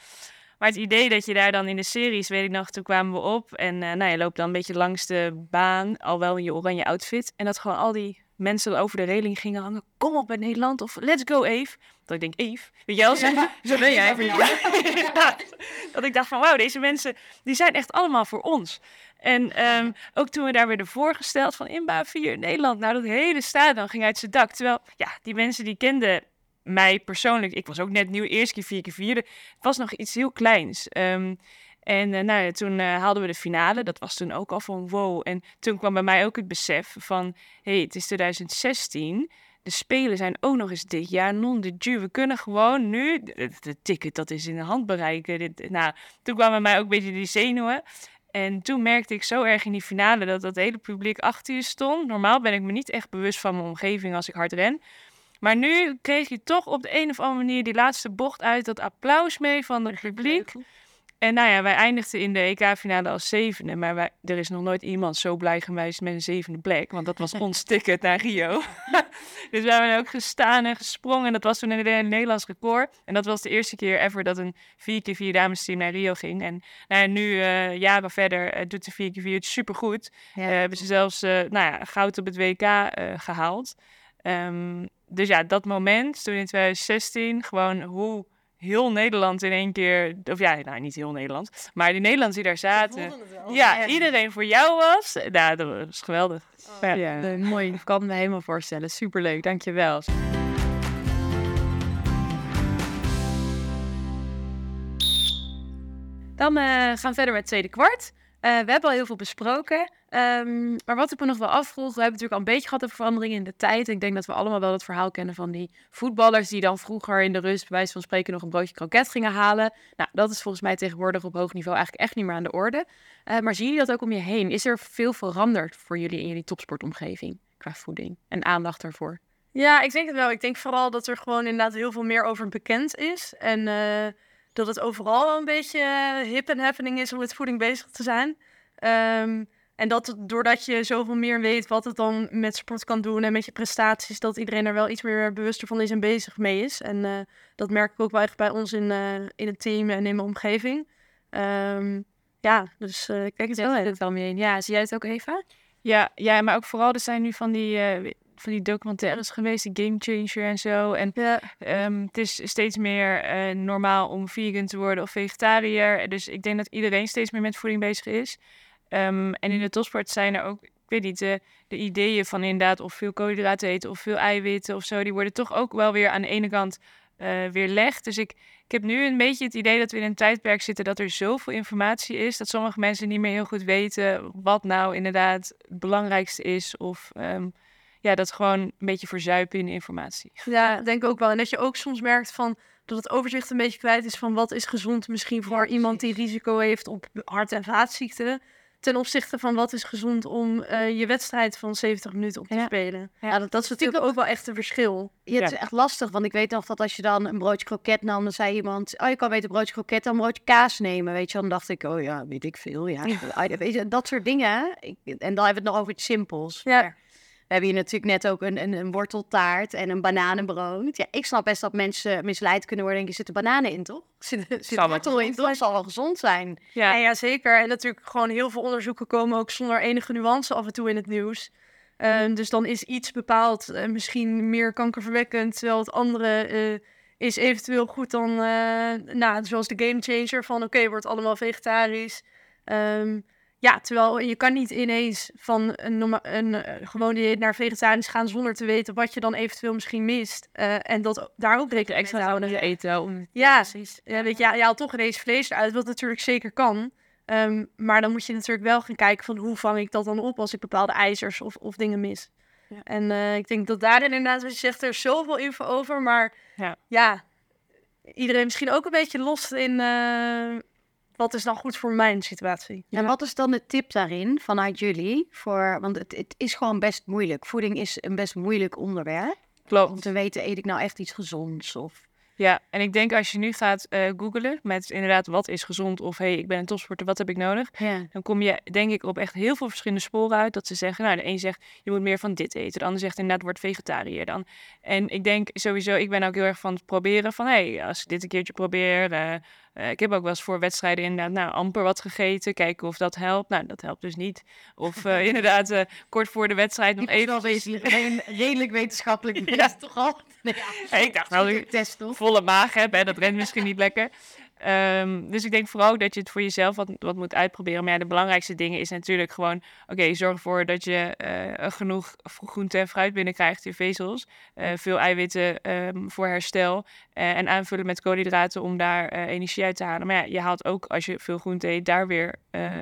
Maar het idee dat je daar dan in de series, weet ik nog, toen kwamen we op. En uh, nou, je loopt dan een beetje langs de baan, al wel in je oranje outfit. En dat gewoon al die mensen over de reling gingen hangen. Kom op bij Nederland of let's go Eve. Dat ik denk, Eve, weet je wel, zo, zo ben jij. Ja. dat ik dacht van, wauw, deze mensen, die zijn echt allemaal voor ons. En um, ook toen we daar werden voorgesteld van inbouw 4 Nederland, nou dat hele stadion ging uit zijn dak. Terwijl, ja, die mensen die kenden mij persoonlijk, ik was ook net nieuw, eerste keer vier keer vierde. Het was nog iets heel kleins. Um, en uh, nou ja, toen uh, haalden we de finale. Dat was toen ook al van wow. En toen kwam bij mij ook het besef van... hé, hey, het is 2016. De Spelen zijn ook nog eens dit jaar non de jus. We kunnen gewoon nu... De, ticket, dat is in de handbereik. Dit, nou, toen kwam bij mij ook een beetje die zenuwen. En toen merkte ik zo erg in die finale dat dat hele publiek achter je stond. Normaal ben ik me niet echt bewust van mijn omgeving als ik hard ren. Maar nu kreeg je toch op de een of andere manier die laatste bocht uit dat applaus mee van het publiek. En nou ja, wij eindigden in de EK-finale als zevende. Maar wij, er is nog nooit iemand zo blij geweest met een zevende plek. Want dat was ons ticket naar Rio. dus we hebben ook gestaan en gesprongen. En dat was toen een, een Nederlands record. En dat was de eerste keer ever dat een 4x4 dames team naar Rio ging. En nou ja, nu, uh, jaren verder, uh, doet de 4x4 het supergoed. Ja. Uh, hebben ze zelfs nou ja, goud op het WK gehaald. Um, dus ja, dat moment, toen in 2016, gewoon hoe heel Nederland in één keer, of ja, nou niet heel Nederland, maar die Nederlanders die daar zaten, ja, ja, iedereen voor jou was, nou, dat was geweldig. Oh. Ja, ja. mooi, ik kan me helemaal voorstellen. Superleuk, dankjewel. Dan uh, gaan we verder met het tweede kwart. Uh, we hebben al heel veel besproken. Um, maar wat ik me nog wel afvroeg, we hebben natuurlijk al een beetje gehad over veranderingen in de tijd. Ik denk dat we allemaal wel het verhaal kennen van die voetballers die dan vroeger in de rust, bij wijze van spreken, nog een broodje kroket gingen halen. Nou, dat is volgens mij tegenwoordig op hoog niveau eigenlijk echt niet meer aan de orde. Uh, maar zien jullie dat ook om je heen? Is er veel veranderd voor jullie in jullie topsportomgeving qua voeding en aandacht daarvoor? Ja, ik denk het wel. Ik denk vooral dat er gewoon inderdaad heel veel meer over bekend is. En uh, dat het overal een beetje hip en happening is om met voeding bezig te zijn. Um, en dat doordat je zoveel meer weet wat het dan met sport kan doen en met je prestaties, dat iedereen er wel iets meer bewuster van is en bezig mee is. En uh, dat merk ik ook wel echt bij ons in, uh, in het team en in mijn omgeving. Um, ja, dus uh, kijk het wel het wel mee in. Ja, zie jij het ook, Eva? Ja, ja, maar ook vooral er zijn nu van die, van die documentaires geweest, die Game Changer en zo. En ja. um, het is steeds meer normaal om vegan te worden of vegetariër. Dus ik denk dat iedereen steeds meer met voeding bezig is. Um, en in de topsport zijn er ook, ik weet niet, de, de ideeën van inderdaad of veel koolhydraten eten of veel eiwitten of zo, die worden toch ook wel weer aan de ene kant uh, weerlegd. Dus ik, ik heb nu een beetje het idee dat we in een tijdperk zitten dat er zoveel informatie is, dat sommige mensen niet meer heel goed weten wat nou inderdaad het belangrijkste is. Of um, ja, dat gewoon een beetje verzuipen in informatie. Ja, denk ook wel. En dat je ook soms merkt van dat het overzicht een beetje kwijt is van wat is gezond misschien voor iemand die risico heeft op hart- en vaatziekten ten opzichte van wat is gezond om uh, je wedstrijd van 70 minuten op te ja. spelen. Ja, dat, dat is natuurlijk ook wel echt een verschil. Ja, het is echt lastig, want ik weet nog dat als je dan een broodje kroket nam, dan zei iemand, oh je kan beter een broodje kroket dan een broodje kaas nemen, weet je. Dan dacht ik, oh ja, weet ik veel, ja. Weet je, dat soort dingen. Ik, en dan hebben we het nog over iets simpels. Ja. We hebben hier natuurlijk net ook een, een, een, worteltaart en een bananenbrood. Ja, ik snap best dat mensen misleid kunnen worden. Denk je, zitten bananen in, toch? Zit, zit wortel in, toch? Dat zal wel gezond zijn. Ja. ja, zeker. En natuurlijk gewoon heel veel onderzoeken komen ook zonder enige nuance af en toe in het nieuws. Um, dus dan is iets bepaald uh, misschien meer kankerverwekkend, terwijl het andere uh, is eventueel goed dan, uh, nou, zoals de game changer van oké, okay, wordt allemaal vegetarisch. Um, ja, terwijl je kan niet ineens van een, norma- een uh, gewoon dieet naar vegetarisch gaan zonder te weten wat je dan eventueel misschien mist. Uh, en dat daar ook rekening extra houden. Eten. Om... Ja, precies. Ja, weet je, ja, je haalt toch ineens vlees eruit, wat natuurlijk zeker kan. Um, maar dan moet je natuurlijk wel gaan kijken van hoe vang ik dat dan op als ik bepaalde ijzers of, of dingen mis. Ja. En uh, ik denk dat daar inderdaad, wat je zegt, er is zoveel info over. Maar ja, ja iedereen misschien ook een beetje los in wat is dan goed voor mijn situatie? En wat is dan de tip daarin vanuit jullie? Voor, want het, het is gewoon best moeilijk. Voeding is een best moeilijk onderwerp. Klopt. Om te weten, eet ik nou echt iets gezonds? Of... Ja, en ik denk als je nu gaat uh, googlen met inderdaad wat is gezond of hey, ik ben een topsporter, wat heb ik nodig? Ja. Dan kom je denk ik op echt heel veel verschillende sporen uit. Dat ze zeggen, nou de een zegt je moet meer van dit eten, de ander zegt inderdaad word vegetariër dan. En ik denk sowieso, ik ben ook heel erg van het proberen van hey, als ik dit een keertje probeer, uh, uh, ik heb ook wel eens voor wedstrijden inderdaad nou, amper wat gegeten. Kijken of dat helpt. Nou, dat helpt dus niet. Of uh, inderdaad uh, kort voor de wedstrijd nog even... wel redelijk wetenschappelijk ja. toch al? Nee, ja. ik dacht nou, test, volle maag heb, hè, dat rent misschien niet lekker. Um, dus ik denk vooral dat je het voor jezelf wat, wat moet uitproberen. Maar ja, de belangrijkste dingen is natuurlijk gewoon... Oké, zorg ervoor dat je uh, genoeg groente en fruit binnenkrijgt in vezels. Uh, veel eiwitten um, voor herstel. Uh, en aanvullen met koolhydraten om daar energie uit te halen. Maar ja, je haalt ook als je veel groente eet daar weer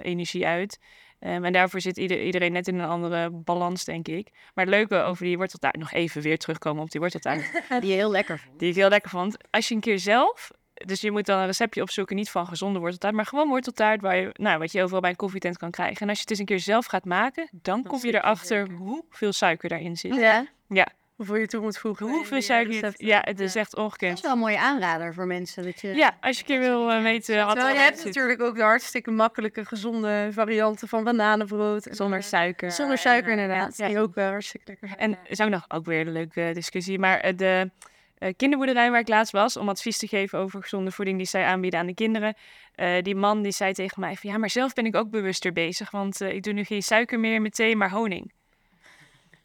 energie uit. Um, en daarvoor zit ieder, iedereen net in een andere balans, denk ik. Maar het leuke over die worteltaart, nog even weer terugkomen op die worteltaart. die je heel lekker vond. Die ik heel lekker vond. Als je een keer zelf dus je moet dan een receptje opzoeken, niet van gezonde worteltaart, maar gewoon worteltaart waar je, nou, wat je overal bij een koffietent kan krijgen. En als je het eens een keer zelf gaat maken, dan kom je erachter hoeveel suiker daarin zit. Ja. Ja, hoeveel je toe moet voegen. Hoeveel suiker eh, je... Ja, het is Ja. echt Dat is ongekend. wel een mooie aanrader voor mensen. Dat je... Ja, als je een keer wil eh, weten... wat Terwijl je hebt zit. natuurlijk ook de hartstikke makkelijke, gezonde varianten van bananenbrood. en, Zonder eh, suiker. Zonder suiker En, eh, inderdaad. ja. Die ook eh, hartstikke lekker. En is ook nog ook weer een leuke discussie. Maar eh, de eh, kinderboerderij waar ik laatst was, om advies te geven over gezonde voeding die zij aanbieden aan de kinderen. eh, die man die zei tegen mij van ja, maar zelf ben ik ook bewuster bezig. Want eh, ik doe nu geen suiker meer in thee, maar honing.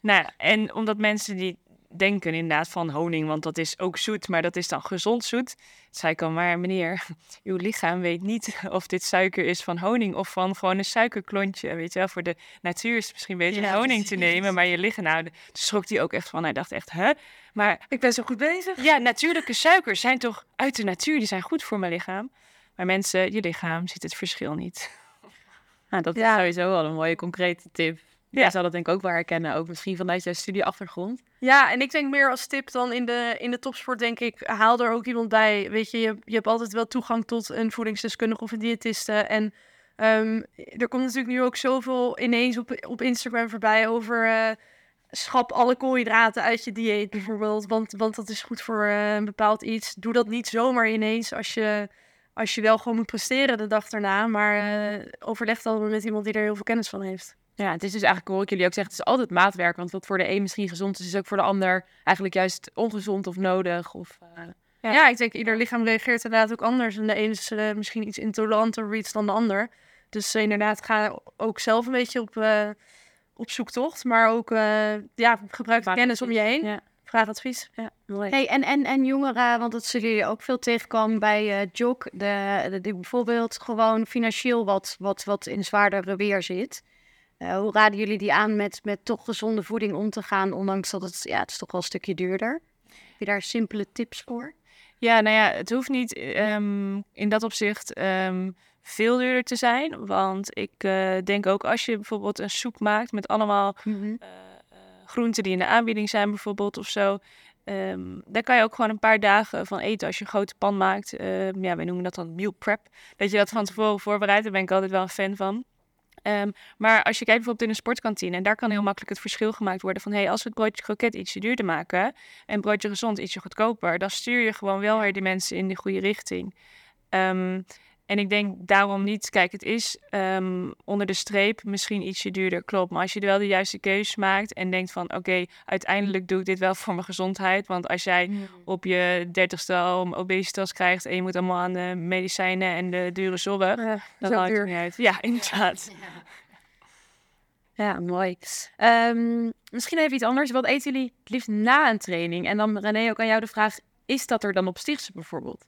Nou en omdat mensen die denken inderdaad van honing, want dat is ook zoet, maar dat is dan gezond zoet. Zei ik al, maar meneer, uw lichaam weet niet of dit suiker is van honing of van gewoon een suikerklontje. Weet je wel, voor de natuur is het misschien beter Ja, honing te nemen, maar je lichaam, nou, de- schrok hij ook echt van. Hij dacht echt, hè? Maar Ik ben zo goed bezig. ja, natuurlijke suikers zijn toch uit de natuur, die zijn goed voor mijn lichaam. Maar mensen, je lichaam ziet het verschil niet. Nou, dat Ja. is sowieso wel een mooie concrete tip. Ja. Jij zou dat denk ik ook wel herkennen, ook misschien vanuit jouw studieachtergrond. Ja, en ik denk meer als tip dan in de, in de topsport, denk ik, haal er ook iemand bij. Weet je, je, je hebt altijd wel toegang tot een voedingsdeskundige of een diëtiste. En ehm, er komt natuurlijk nu ook zoveel ineens op, op Instagram voorbij over eh, schap alle koolhydraten uit je dieet bijvoorbeeld. Want, want dat is goed voor eh, een bepaald iets. Doe dat niet zomaar ineens als je, als je wel gewoon moet presteren de dag daarna. Maar eh, overleg dan met iemand die er heel veel kennis van heeft. Ja, het is dus eigenlijk, hoor ik jullie ook zeggen, het is altijd maatwerk. Want wat voor de een misschien gezond is, is ook voor de ander eigenlijk juist ongezond of nodig. Of, eh, Ja. Ja. ik denk ieder lichaam reageert inderdaad ook anders. En de ene is eh, misschien iets intoleranter of iets dan de ander. Dus eh, inderdaad, ga ook zelf een beetje op, eh, op zoektocht. Maar ook eh, ja, gebruik de kennis om je heen. Ja. Vraag advies. ja, mooi. Hey, en, en, en jongeren, want dat zullen jullie ook veel tegenkomen bij eh JOC, de, de, die bijvoorbeeld gewoon financieel wat, wat, wat in zwaardere weer zit. Eh, hoe raden jullie die aan met, met toch gezonde voeding om te gaan, ondanks dat het, ja, het is toch wel een stukje duurder? Heb je daar simpele tips voor? Ja, nou ja, het hoeft niet ehm, in dat opzicht ehm, veel duurder te zijn. Want ik eh, denk ook als je bijvoorbeeld een soep maakt met allemaal eh, eh, groenten die in de aanbieding zijn bijvoorbeeld of zo. ehm, daar kan je ook gewoon een paar dagen van eten als je een grote pan maakt. Ja, wij noemen dat dan meal prep. Dat je dat van tevoren voorbereidt, daar ben ik altijd wel een fan van. Ehm, maar als je kijkt bijvoorbeeld in een sportkantine, en daar kan heel makkelijk het verschil gemaakt worden van, hey, als we het broodje kroket ietsje duurder maken en broodje gezond ietsje goedkoper, dan stuur je gewoon wel weer die mensen in de goede richting. Ehm, en ik denk daarom niet, kijk, het is ehm, onder de streep misschien ietsje duurder, klopt. Maar als je wel de juiste keus maakt en denkt van, oké, uiteindelijk doe ik dit wel voor mijn gezondheid. Want als jij op je dertigste al obesitas krijgt en je moet allemaal aan de medicijnen en de dure zorg, dan zo haalt het duur. niet uit. Ja, inderdaad. Ja, mooi. Ehm, misschien even iets anders. Wat eten jullie het liefst na een training? En dan René, ook aan jou de vraag, is dat er dan op Stichtse bijvoorbeeld?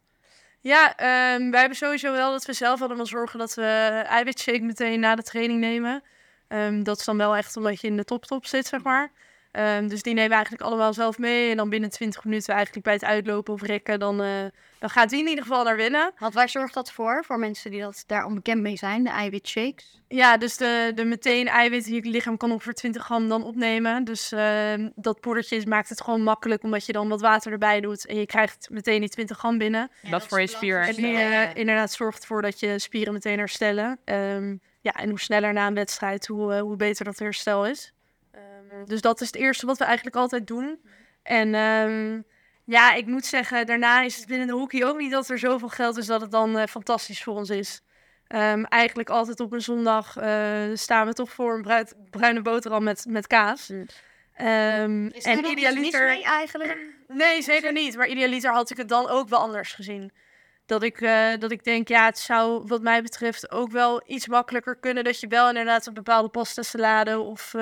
Ja, ehm, wij hebben sowieso wel dat we zelf allemaal zorgen dat we eiwitshake meteen na de training nemen. Ehm, dat is dan wel echt omdat je in de top-top zit, zeg maar. Ehm, dus die nemen we eigenlijk allemaal zelf mee. En dan binnen 20 minuten eigenlijk bij het uitlopen of rekken, dan, eh, dan gaat die in ieder geval naar binnen. Want waar zorgt dat voor, voor mensen die dat daar onbekend mee zijn, de eiwitshakes? Ja, dus de, de meteen eiwit die je lichaam kan ongeveer 20 gram dan opnemen. Dus ehm, dat poedertje maakt het gewoon makkelijk, omdat je dan wat water erbij doet. En je krijgt meteen die 20 gram binnen. dat is voor je spier. En die eh, inderdaad zorgt ervoor dat je spieren meteen herstellen. Ehm, ja, en hoe sneller na een wedstrijd, hoe, eh, hoe beter dat herstel is. Ehm, dus dat is het eerste wat we eigenlijk altijd doen. En ehm, ja, ik moet zeggen, daarna is het binnen de hockey ook niet dat er zoveel geld is dat het dan eh, fantastisch voor ons is. Ehm, eigenlijk altijd op een zondag eh, staan we toch voor een bruid- bruine boterham met, met kaas. Mm. Ehm, Is en idealiter... mee eigenlijk? Nee, zeker niet. Maar idealiter had ik het dan ook wel anders gezien. Dat ik, eh, dat ik denk, ja, het zou wat mij betreft ook wel iets makkelijker kunnen. Dat je wel inderdaad een bepaalde pasta salade of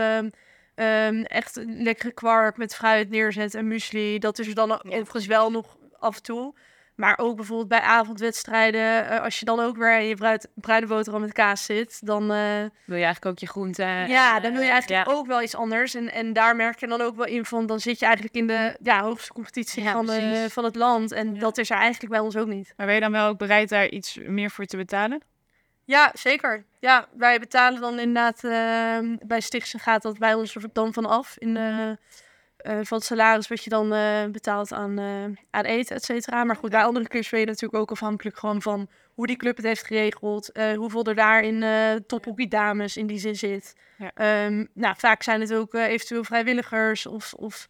ehm, echt een lekkere kwark met fruit neerzet en muesli. Dat is er dan overigens wel nog af en toe. Maar ook bijvoorbeeld bij avondwedstrijden, eh, als je dan ook weer in je bruid, bruine boterham met kaas zit, dan... eh, Wil je eigenlijk ook je groenten? ja, dan wil je eigenlijk ja. ook wel iets anders. En, en daar merk je dan ook wel in van, dan zit je eigenlijk in de ja, hoogste competitie Ja, van, van het land. En dat is er eigenlijk bij ons ook niet. Maar ben je dan wel ook bereid daar iets meer voor te betalen? Ja, zeker. Ja, wij betalen dan inderdaad, eh, bij Stichtse gaat dat bij ons er dan vanaf. In de, eh, van het salaris wat je dan eh, betaalt aan, eh, aan eten, et cetera. Maar goed, bij andere clubs ben je natuurlijk ook afhankelijk gewoon van hoe die club het heeft geregeld. hoeveel er daar in top hockey dames in die zin zit. Ja. Ehm, nou, vaak zijn het ook eventueel vrijwilligers of, of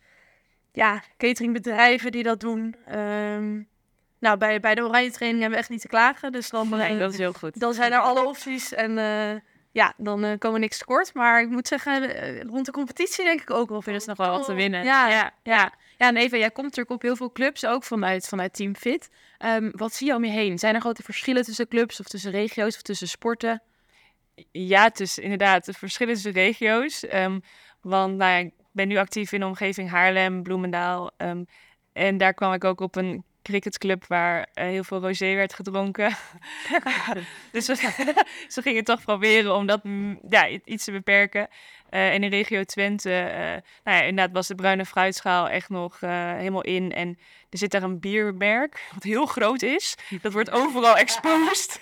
ja, cateringbedrijven die dat doen. Ehm, nou, bij, bij de oranje training hebben we echt niet te klagen. Dus dan, Nee, eh, dat is heel goed. dan zijn er alle opties en eh, ja, dan eh, komen we niks tekort. Maar ik moet zeggen, rond de competitie denk ik ook wel. Er is nog wel wat te winnen. Ja, ja, ja. ja en Eva, jij komt natuurlijk op heel veel clubs, ook vanuit, vanuit Team Fit. Ehm, wat zie je om je heen? Zijn er grote verschillen tussen clubs of tussen regio's of tussen sporten? Ja, is inderdaad de verschillen tussen regio's. Ehm, want nou ja, ik ben nu actief in de omgeving Haarlem, Bloemendaal. ehm, en daar kwam ik ook op een cricketclub waar eh, heel veel rosé werd gedronken. dus we, ze gingen toch proberen om dat mm, ja, iets te beperken. Eh, en in regio Twente, eh, nou ja, inderdaad was de bruine fruitschaal echt nog helemaal in. En er zit daar een biermerk, wat heel groot is. Dat wordt overal exposed.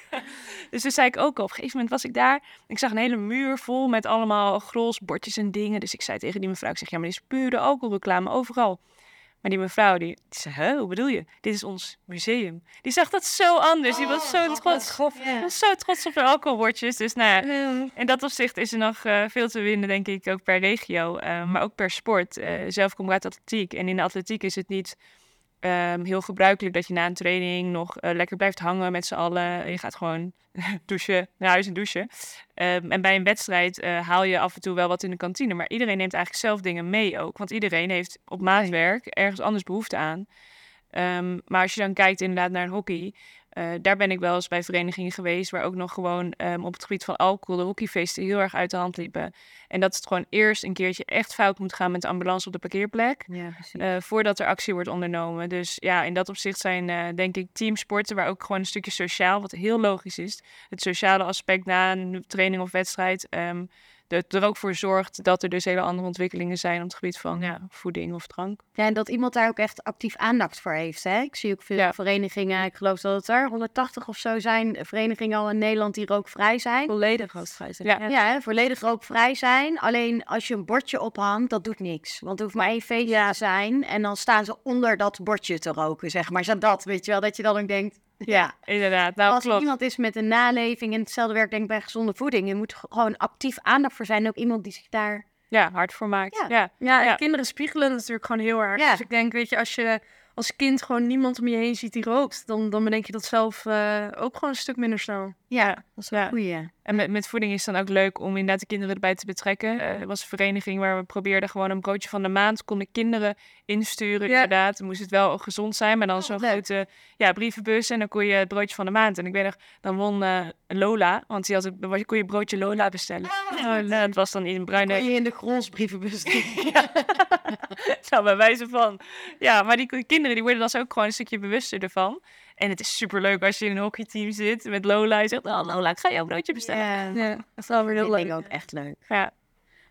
dus toen zei ik ook al, op een gegeven moment was ik daar. Ik zag een hele muur vol met allemaal grols, bordjes en dingen. Dus ik zei tegen die mevrouw, ik zeg, ja, maar dit is pure alcoholreclame overal. Maar die mevrouw, die, die zei, hoe bedoel je? Dit is ons museum. Die zag dat zo anders. Die was zo trots. Was zo trots op de alcoholbordjes. Dus nou ja, in dat opzicht is er nog eh, veel te winnen, denk ik, ook per regio. eh, maar ook per sport. Eh, zelf kom ik uit atletiek. En in de atletiek is het niet ehm, heel gebruikelijk dat je na een training nog eh, lekker blijft hangen met z'n allen. Je gaat gewoon douchen, naar huis en douchen. Ehm, en bij een wedstrijd eh, haal je af en toe wel wat in de kantine. Maar iedereen neemt eigenlijk zelf dingen mee ook. Want iedereen heeft op maatwerk ergens anders behoefte aan. Ehm, maar als je dan kijkt inderdaad naar hockey... eh, daar ben ik wel eens bij verenigingen geweest... waar ook nog gewoon ehm, op het gebied van alcohol... de hockeyfeesten heel erg uit de hand liepen. En dat het gewoon eerst een keertje echt fout moet gaan... met de ambulance op de parkeerplek... Ja, eh, voordat er actie wordt ondernomen. Dus ja, in dat opzicht zijn eh, denk ik teamsporten... waar ook gewoon een stukje sociaal, wat heel logisch is... het sociale aspect na een training of wedstrijd... ehm, dat er ook voor zorgt dat er dus hele andere ontwikkelingen zijn... op het gebied van ja, voeding of drank. Ja, en dat iemand daar ook echt actief aandacht voor heeft. Hè? Ik zie ook veel Ja. verenigingen, ik geloof dat het er 180 of zo zijn, verenigingen al in Nederland die rookvrij zijn. Volledig roostvrij zijn. Ja. Ja, hè, volledig rookvrij zijn. Alleen als je een bordje ophangt, dat doet niks. Want er hoeft maar één feestje te zijn en dan staan ze onder dat bordje te roken, zeg maar. Zo dat, weet je wel, dat je dan ook denkt... Ja, Inderdaad, nou als klopt. iemand is met een naleving en hetzelfde werkt denk ik bij gezonde voeding. Je moet gewoon actief aandacht voor zijn. Ook iemand die zich daar... Ja, hard voor maakt. Ja. Ja. Ja, en Ja. kinderen spiegelen natuurlijk gewoon heel erg. Ja. Dus ik denk, weet je, als je als kind gewoon niemand om je heen ziet die rookt, dan, dan bedenk je dat zelf eh, ook gewoon een stuk minder snel. Ja, dat is een Ja. goeie. En met, met voeding is het dan ook leuk om inderdaad de kinderen erbij te betrekken. Eh, er was een vereniging waar we probeerden gewoon een broodje van de maand. Konden kinderen insturen, Ja. inderdaad. Dan moest het wel gezond zijn, maar dan zo'n leuk. grote ja, brievenbus. En dan kon je het broodje van de maand. En ik weet nog, dan won eh, Lola, want die had het, dan kon je broodje Lola bestellen. Oh, dat was dan in een bruine... Je in de gronsbrievenbus Nou, bij wijze van. Ja, maar die kinderen die worden dan zo ook gewoon een stukje bewuster ervan. En het is superleuk als je in een hockeyteam zit met Lola. Je zegt, oh Lola, ik ga jouw broodje bestellen. Ja, Ja, dat is wel weer heel dat vind leuk. ik ook echt leuk. Ja.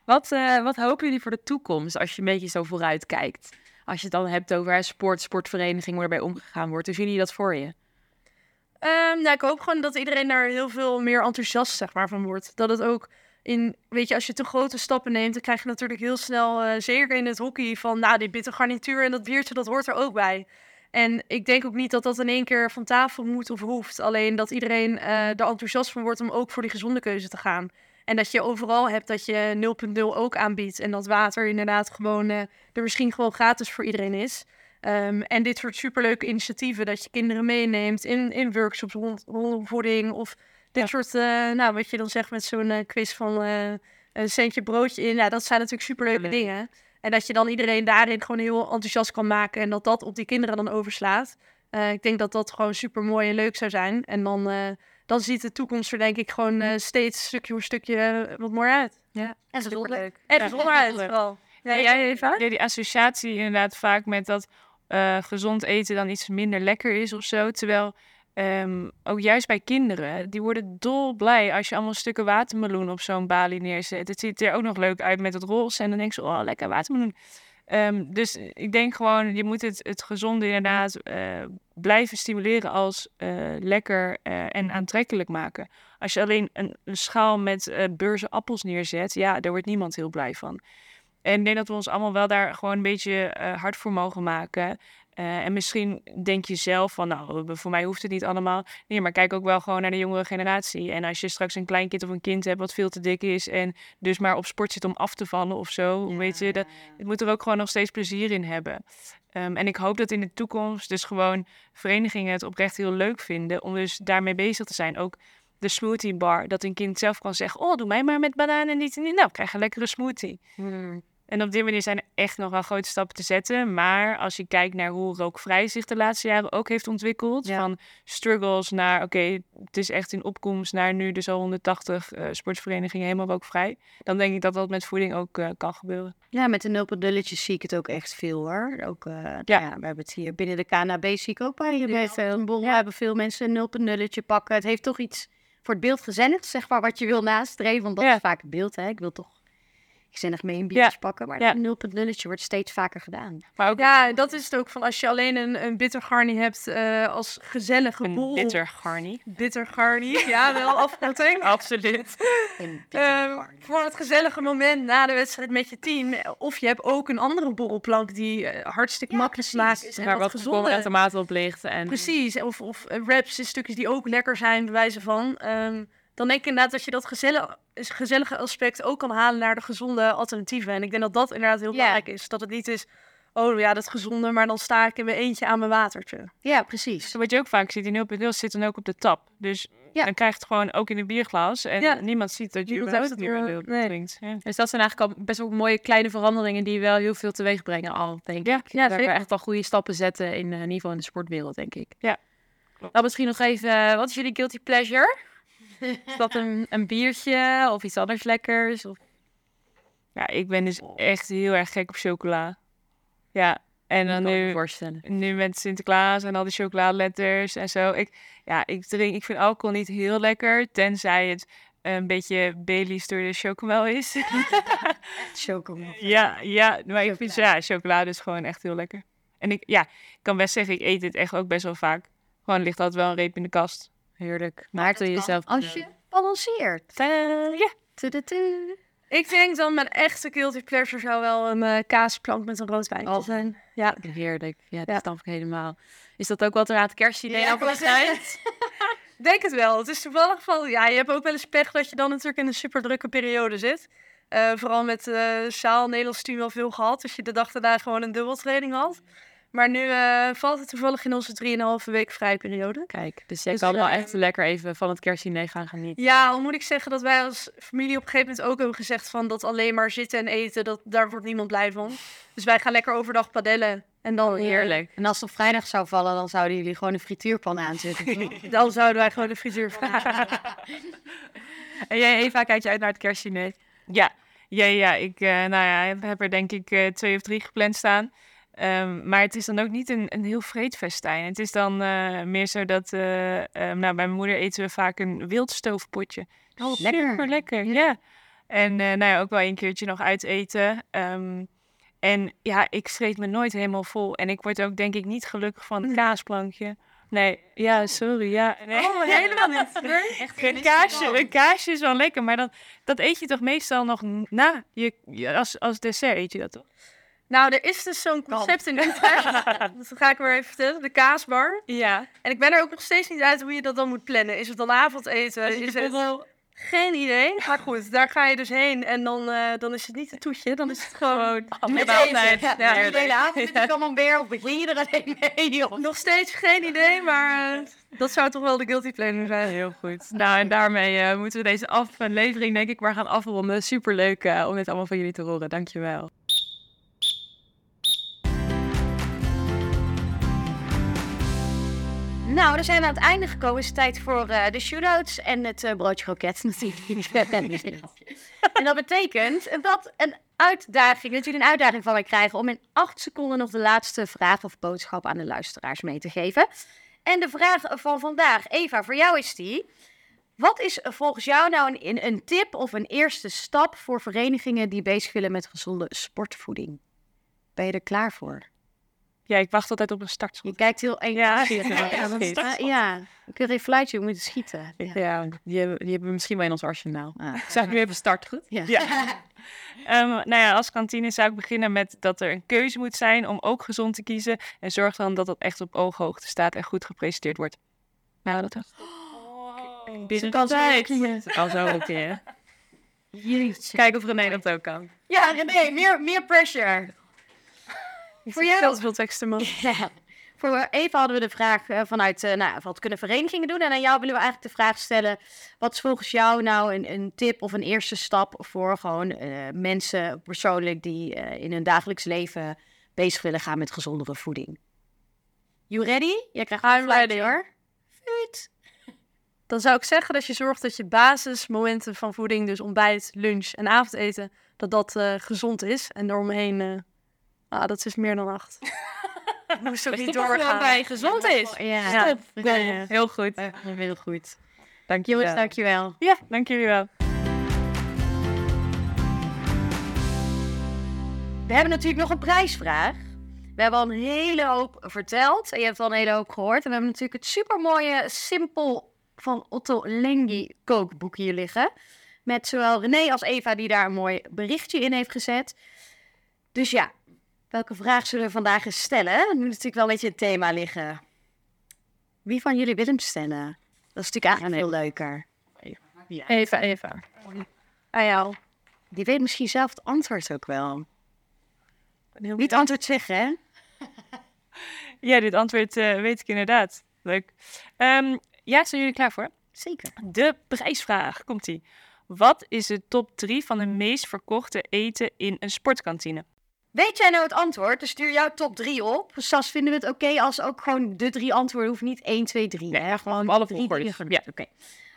Wat, eh, wat hopen jullie voor de toekomst als je een beetje zo vooruit kijkt? Als je het dan hebt over hè, sport, sportvereniging, hoe erbij omgegaan wordt. Hoe zien jullie dat voor je? Ehm, nou, ik hoop gewoon dat iedereen daar heel veel meer enthousiast zeg maar, van wordt. Dat het ook in, weet je, als je te grote stappen neemt, dan krijg je natuurlijk heel snel, eh, zeker in het hockey, van nou, die bitter garnituur en dat biertje, dat hoort er ook bij. En ik denk ook niet dat dat in één keer van tafel moet of hoeft. Alleen dat iedereen eh, er enthousiast van wordt om ook voor die gezonde keuze te gaan. En dat je overal hebt dat je 0.0 ook aanbiedt. En dat water inderdaad gewoon eh, er misschien gewoon gratis voor iedereen is. Ehm, en dit soort superleuke initiatieven, dat je kinderen meeneemt in, in workshops rond, rondom voeding. Of dit Ja. soort, eh, nou wat je dan zegt met zo'n quiz van een centje broodje in. Ja, dat zijn natuurlijk superleuke Leuk. dingen. En dat je dan iedereen daarin gewoon heel enthousiast kan maken. En dat dat op die kinderen dan overslaat. Eh, ik denk dat dat gewoon super mooi en leuk zou zijn. En dan, eh, dan ziet de toekomst er denk ik gewoon eh, steeds stukje voor stukje wat mooier uit. En gezondelijk. En Ja, gezonder uit leuk. vooral. Ja, jij Eva? Ja, die associatie inderdaad vaak met dat eh, gezond eten dan iets minder lekker is of zo. Terwijl ehm, ook juist bij kinderen, die worden dol blij als je allemaal stukken watermeloen op zo'n balie neerzet. Het ziet er ook nog leuk uit met het roze en dan denk je, oh lekker watermeloen. Ehm, dus ik denk gewoon, je moet het, het gezonde inderdaad eh, blijven stimuleren als eh, lekker eh, en aantrekkelijk maken. Als je alleen een, een schaal met eh beurzen appels neerzet, ja, daar wordt niemand heel blij van. En ik denk dat we ons allemaal wel daar gewoon een beetje eh, hard voor mogen maken. Eh, en misschien denk je zelf van, nou, voor mij hoeft het niet allemaal. Nee, maar kijk ook wel gewoon naar de jongere generatie. En als je straks een kleinkind of een kind hebt wat veel te dik is en dus maar op sport zit om af te vallen of zo, weet je, dat, het moet er ook gewoon nog steeds plezier in hebben. Ehm, en ik hoop dat in de toekomst dus gewoon verenigingen het oprecht heel leuk vinden om dus daarmee bezig te zijn. Ook de smoothie bar, dat een kind zelf kan zeggen, oh, doe mij maar met en niet en niet. Nou, krijg een lekkere smoothie. Hmm. En op die manier zijn er echt nog wel grote stappen te zetten. Maar als je kijkt naar hoe rookvrij zich de laatste jaren ook heeft ontwikkeld. Ja. Van struggles naar, oké, het is echt in opkomst naar nu dus al 180 eh, sportverenigingen helemaal rookvrij. Dan denk ik dat dat met voeding ook eh, kan gebeuren. Ja, met de nulpendulletjes zie ik het ook echt veel hoor. Ook, eh, ja. we hebben het hier binnen de KNAB zie ik ook bij, bij veel borrel hebben veel mensen een nulpendulletje pakken. Het heeft toch iets voor het beeld gezellig, zeg maar, wat je wil nastreven. Want dat Ja. is vaak het beeld, hè. Ik wil toch gezellig mee een biertje pakken. Maar Ja. een nulpendulletje wordt steeds vaker gedaan. Maar ook Ja, dat is het ook van als je alleen een, een bitter garni hebt eh, als gezellige een bol. bitter garni. Bitter garni, ja, wel afkorting. Absoluut. Een Ehm, voor het gezellige moment na de wedstrijd met je team. Of je hebt ook een andere borrelplank die eh, hartstikke Ja, makkelijk smaak is. En Maar wat wat en tomaten op ligt. En... Precies, of, of eh, wraps stukjes die ook lekker zijn, bij wijze van. Ehm, dan denk ik inderdaad dat je dat gezellige, gezellige aspect ook kan halen naar de gezonde alternatieven. En ik denk dat dat inderdaad heel belangrijk is. Dat het niet is, oh ja, dat is gezonder, maar dan sta ik in mijn eentje aan mijn watertje. Ja, precies. Wat je ook vaak ziet, die 0.0 zit dan ook op de tap. Dus Ja. dan krijg je het gewoon ook in een bierglas. En Ja. niemand ziet dat je überhaupt het, 0.0 nee. drinkt. Ja. Dus dat zijn eigenlijk al best wel mooie kleine veranderingen die wel heel veel teweeg brengen al, denk Ja, ik. ja, Waar we echt al goede stappen zetten in, eh, in ieder geval in de sportwereld, denk ik. Ja, klopt. Dan misschien nog even, eh, wat is jullie guilty pleasure? Is dat een, een biertje of iets anders lekkers? Of... Ja, ik ben dus echt heel erg gek op chocola. Ja, en dan nu, nu met Sinterklaas en al die chocoladeletters en zo. Ik, ja, ik, drink, ik vind alcohol niet heel lekker, tenzij het een beetje Baileys door de chocomel is. Chocomel. ja, ja, maar ik vind ja, chocolade is gewoon echt heel lekker. En ik, ja, ik kan best zeggen, ik eet dit echt ook best wel vaak. Gewoon ligt altijd wel een reep in de kast. Heerlijk. Maar doe jezelf. Als je balanceert. Ja. Ik denk dan mijn echte guilty pleasure zou wel een eh, kaasplank met een rood wijntje Oh. zijn. Ja. Heerlijk. Ja, dat Ja. snap ik helemaal. Is dat ook wat er aan het kerstdiner Ja, op ik? Denk het wel. Het is toevallig van, ja, je hebt ook wel eens pech dat je dan natuurlijk in een super drukke periode zit. Eh, vooral met eh zaal Nederlands team wel veel gehad. Dus je de dag daarna gewoon een dubbeltraining had. Maar nu eh, valt het toevallig in onze 3,5 week vrijperiode. Kijk, dus jij Dus, kan wel eh, echt lekker even van het kerstdiner gaan genieten. Ja, al moet ik zeggen dat wij als familie op een gegeven moment ook hebben gezegd van dat alleen maar zitten en eten, dat, daar wordt niemand blij van. Dus wij gaan lekker overdag padellen. En dan, eh, Heerlijk. En als het op vrijdag zou vallen, dan zouden jullie gewoon een frituurpan aanzetten. dan zouden wij gewoon de frituur vragen. En jij, Eva, kijk je uit naar het kerstdiner? Ja, ja, ja. Ik uh, nou ja, heb er denk ik uh, twee of drie gepland staan. Um, maar het is dan ook niet een, een heel vreed festijn. Het is dan uh, meer zo dat... um, nou, bij mijn moeder eten we vaak een wildstoofpotje. Oh, lekker. Super lekker, ja. ja. En nou ja, ook wel een keertje nog uit eten. Um, en ja, ik vreet me nooit helemaal vol. En ik word ook denk ik niet gelukkig van het kaasplankje. Nee, ja, sorry, ja. Nee. Oh, helemaal niet. Echt een kaasje, een kaasje is wel lekker, maar dan, dat eet je toch meestal nog na, je, als, als dessert eet je dat toch? Nou, er is dus zo'n concept in Utrecht. dat ga ik weer even vertellen. De kaasbar. Ja. En ik ben er ook nog steeds niet uit hoe je dat dan moet plannen. Is het dan avondeten? Is het... Geen idee. Maar goed, daar ga je dus heen. En dan, uh, dan is het niet een toetje. Dan is het gewoon... Met eten. Ja, ja, de hele avond met de camembert. Of begin je er alleen mee? Nog steeds geen idee, maar uh, dat zou toch wel de guilty pleasure zijn. Heel goed. Nou, en daarmee uh, moeten we deze aflevering denk ik maar gaan afronden. Superleuk om dit allemaal van jullie te horen. Dankjewel. Nou, dan zijn we aan het einde gekomen. Het is tijd voor uh, de shootouts en het uh, broodje kroket natuurlijk. en dat betekent dat een uitdaging, dat jullie een uitdaging van mij krijgen om in acht seconden nog de laatste vraag of boodschap aan de luisteraars mee te geven. En de vraag van vandaag, Eva, voor jou is die. Wat is volgens jou nou een, een tip of een eerste stap voor verenigingen die bezig willen met gezonde sportvoeding? Ben je er klaar voor? Ja, ik wacht altijd op een startschot. Je kijkt heel eng. Ja, ja, ja, ja. Ik wil even fluitje, we moeten schieten. Ja, ja die, hebben, die hebben we misschien wel in ons arsenaal. Ah. Ik zeg nu even start, goed? Ja. ja. Ehm, nou ja, als kantine zou ik beginnen met dat er een keuze moet zijn om ook gezond te kiezen. En zorg dan dat dat echt op ooghoogte staat en goed gepresenteerd wordt. Nou, dat was... Ze kan Ze kan zo ook, hè. Kijk of René dat ook kan. Ja, René, meer, meer pressure. Voor jou? Veel veel teksten, man. Ja. Voor Eva hadden we de vraag eh, vanuit, eh, nou, wat kunnen verenigingen doen? En aan jou willen we eigenlijk de vraag stellen, wat is volgens jou nou een, een tip of een eerste stap voor gewoon eh, mensen persoonlijk die eh, in hun dagelijks leven bezig willen gaan met gezondere voeding? You ready? Jij krijgt een I'm ready. hoor. Dan zou ik zeggen dat je zorgt dat je basismomenten van voeding, dus ontbijt, lunch en avondeten, dat dat eh, gezond is. En daaromheen, eh ah, dat is meer dan acht. Moest ook niet doorgaan. bij gezond is. Ja, Ja. ja. Heel goed. heel goed. Dank je wel. dankjewel. Ja, dank jullie wel. We hebben natuurlijk nog een prijsvraag. We hebben al een hele hoop verteld en je hebt al een hele hoop gehoord. En we hebben natuurlijk het supermooie Simpel van Otto Lengi kookboek hier liggen. Met zowel René als Eva die daar een mooi berichtje in heeft gezet. Dus ja, welke vraag zullen we vandaag eens stellen? Moet natuurlijk wel een beetje het thema liggen. Wie van jullie wil hem stellen? Dat is natuurlijk eigenlijk veel leuker. Eva, Eva. Aan jou. Die weet misschien zelf het antwoord ook wel. Heel Niet antwoord zeggen, hè? Ja, dit antwoord eh, weet ik inderdaad. Leuk. Ehm, ja, zijn jullie klaar voor? Zeker. De prijsvraag, komt-ie. Wat is de top 3 van de meest verkochte eten in een sportkantine? Weet jij nou het antwoord? Dan stuur jouw top 3 op. Sas, vinden we het oké als ook gewoon de drie antwoorden hoeft niet 1, 2, 3. Nee, hè? Gewoon alle drie dingen. Ja. Oké.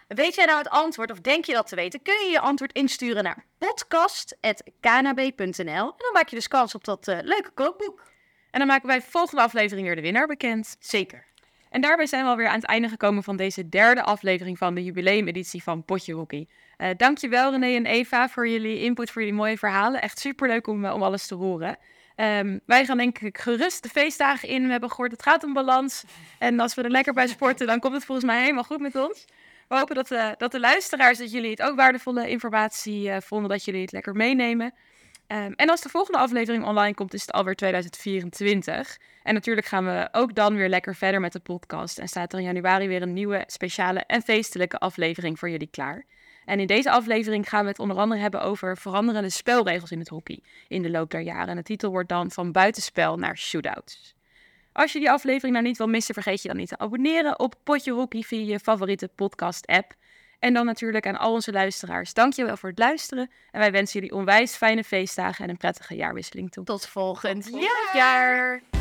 Weet jij nou het antwoord of denk je dat te weten? Kun je je antwoord insturen naar podcast.knb.nl en dan maak je dus kans op dat eh, leuke kookboek. En dan maken wij de volgende aflevering weer de winnaar bekend. Zeker. En daarbij zijn we alweer aan het einde gekomen van deze derde aflevering van de jubileumeditie van Potje Hockey. Eh dankjewel René en Eva voor jullie input, voor jullie mooie verhalen. Echt superleuk om, eh, om alles te horen. Ehm, wij gaan denk ik gerust de feestdagen in. We hebben gehoord, het gaat om balans. En als we er lekker bij sporten, dan komt het volgens mij helemaal goed met ons. We hopen dat, de dat de luisteraars, dat jullie het ook waardevolle informatie eh, vonden, dat jullie het lekker meenemen. Ehm, en als de volgende aflevering online komt, is het alweer 2024. En natuurlijk gaan we ook dan weer lekker verder met de podcast. En staat er in januari weer een nieuwe speciale en feestelijke aflevering voor jullie klaar. En in deze aflevering gaan we het onder andere hebben over veranderende spelregels in het hockey in de loop der jaren. En de titel wordt dan van buitenspel naar shootouts. Als je die aflevering nou niet wil missen, vergeet je dan niet te abonneren op Potje Hockey via je favoriete podcast-app. En dan natuurlijk aan al onze luisteraars, dankjewel voor het luisteren. En wij wensen jullie onwijs fijne feestdagen en een prettige jaarwisseling toe. Tot volgend jaar!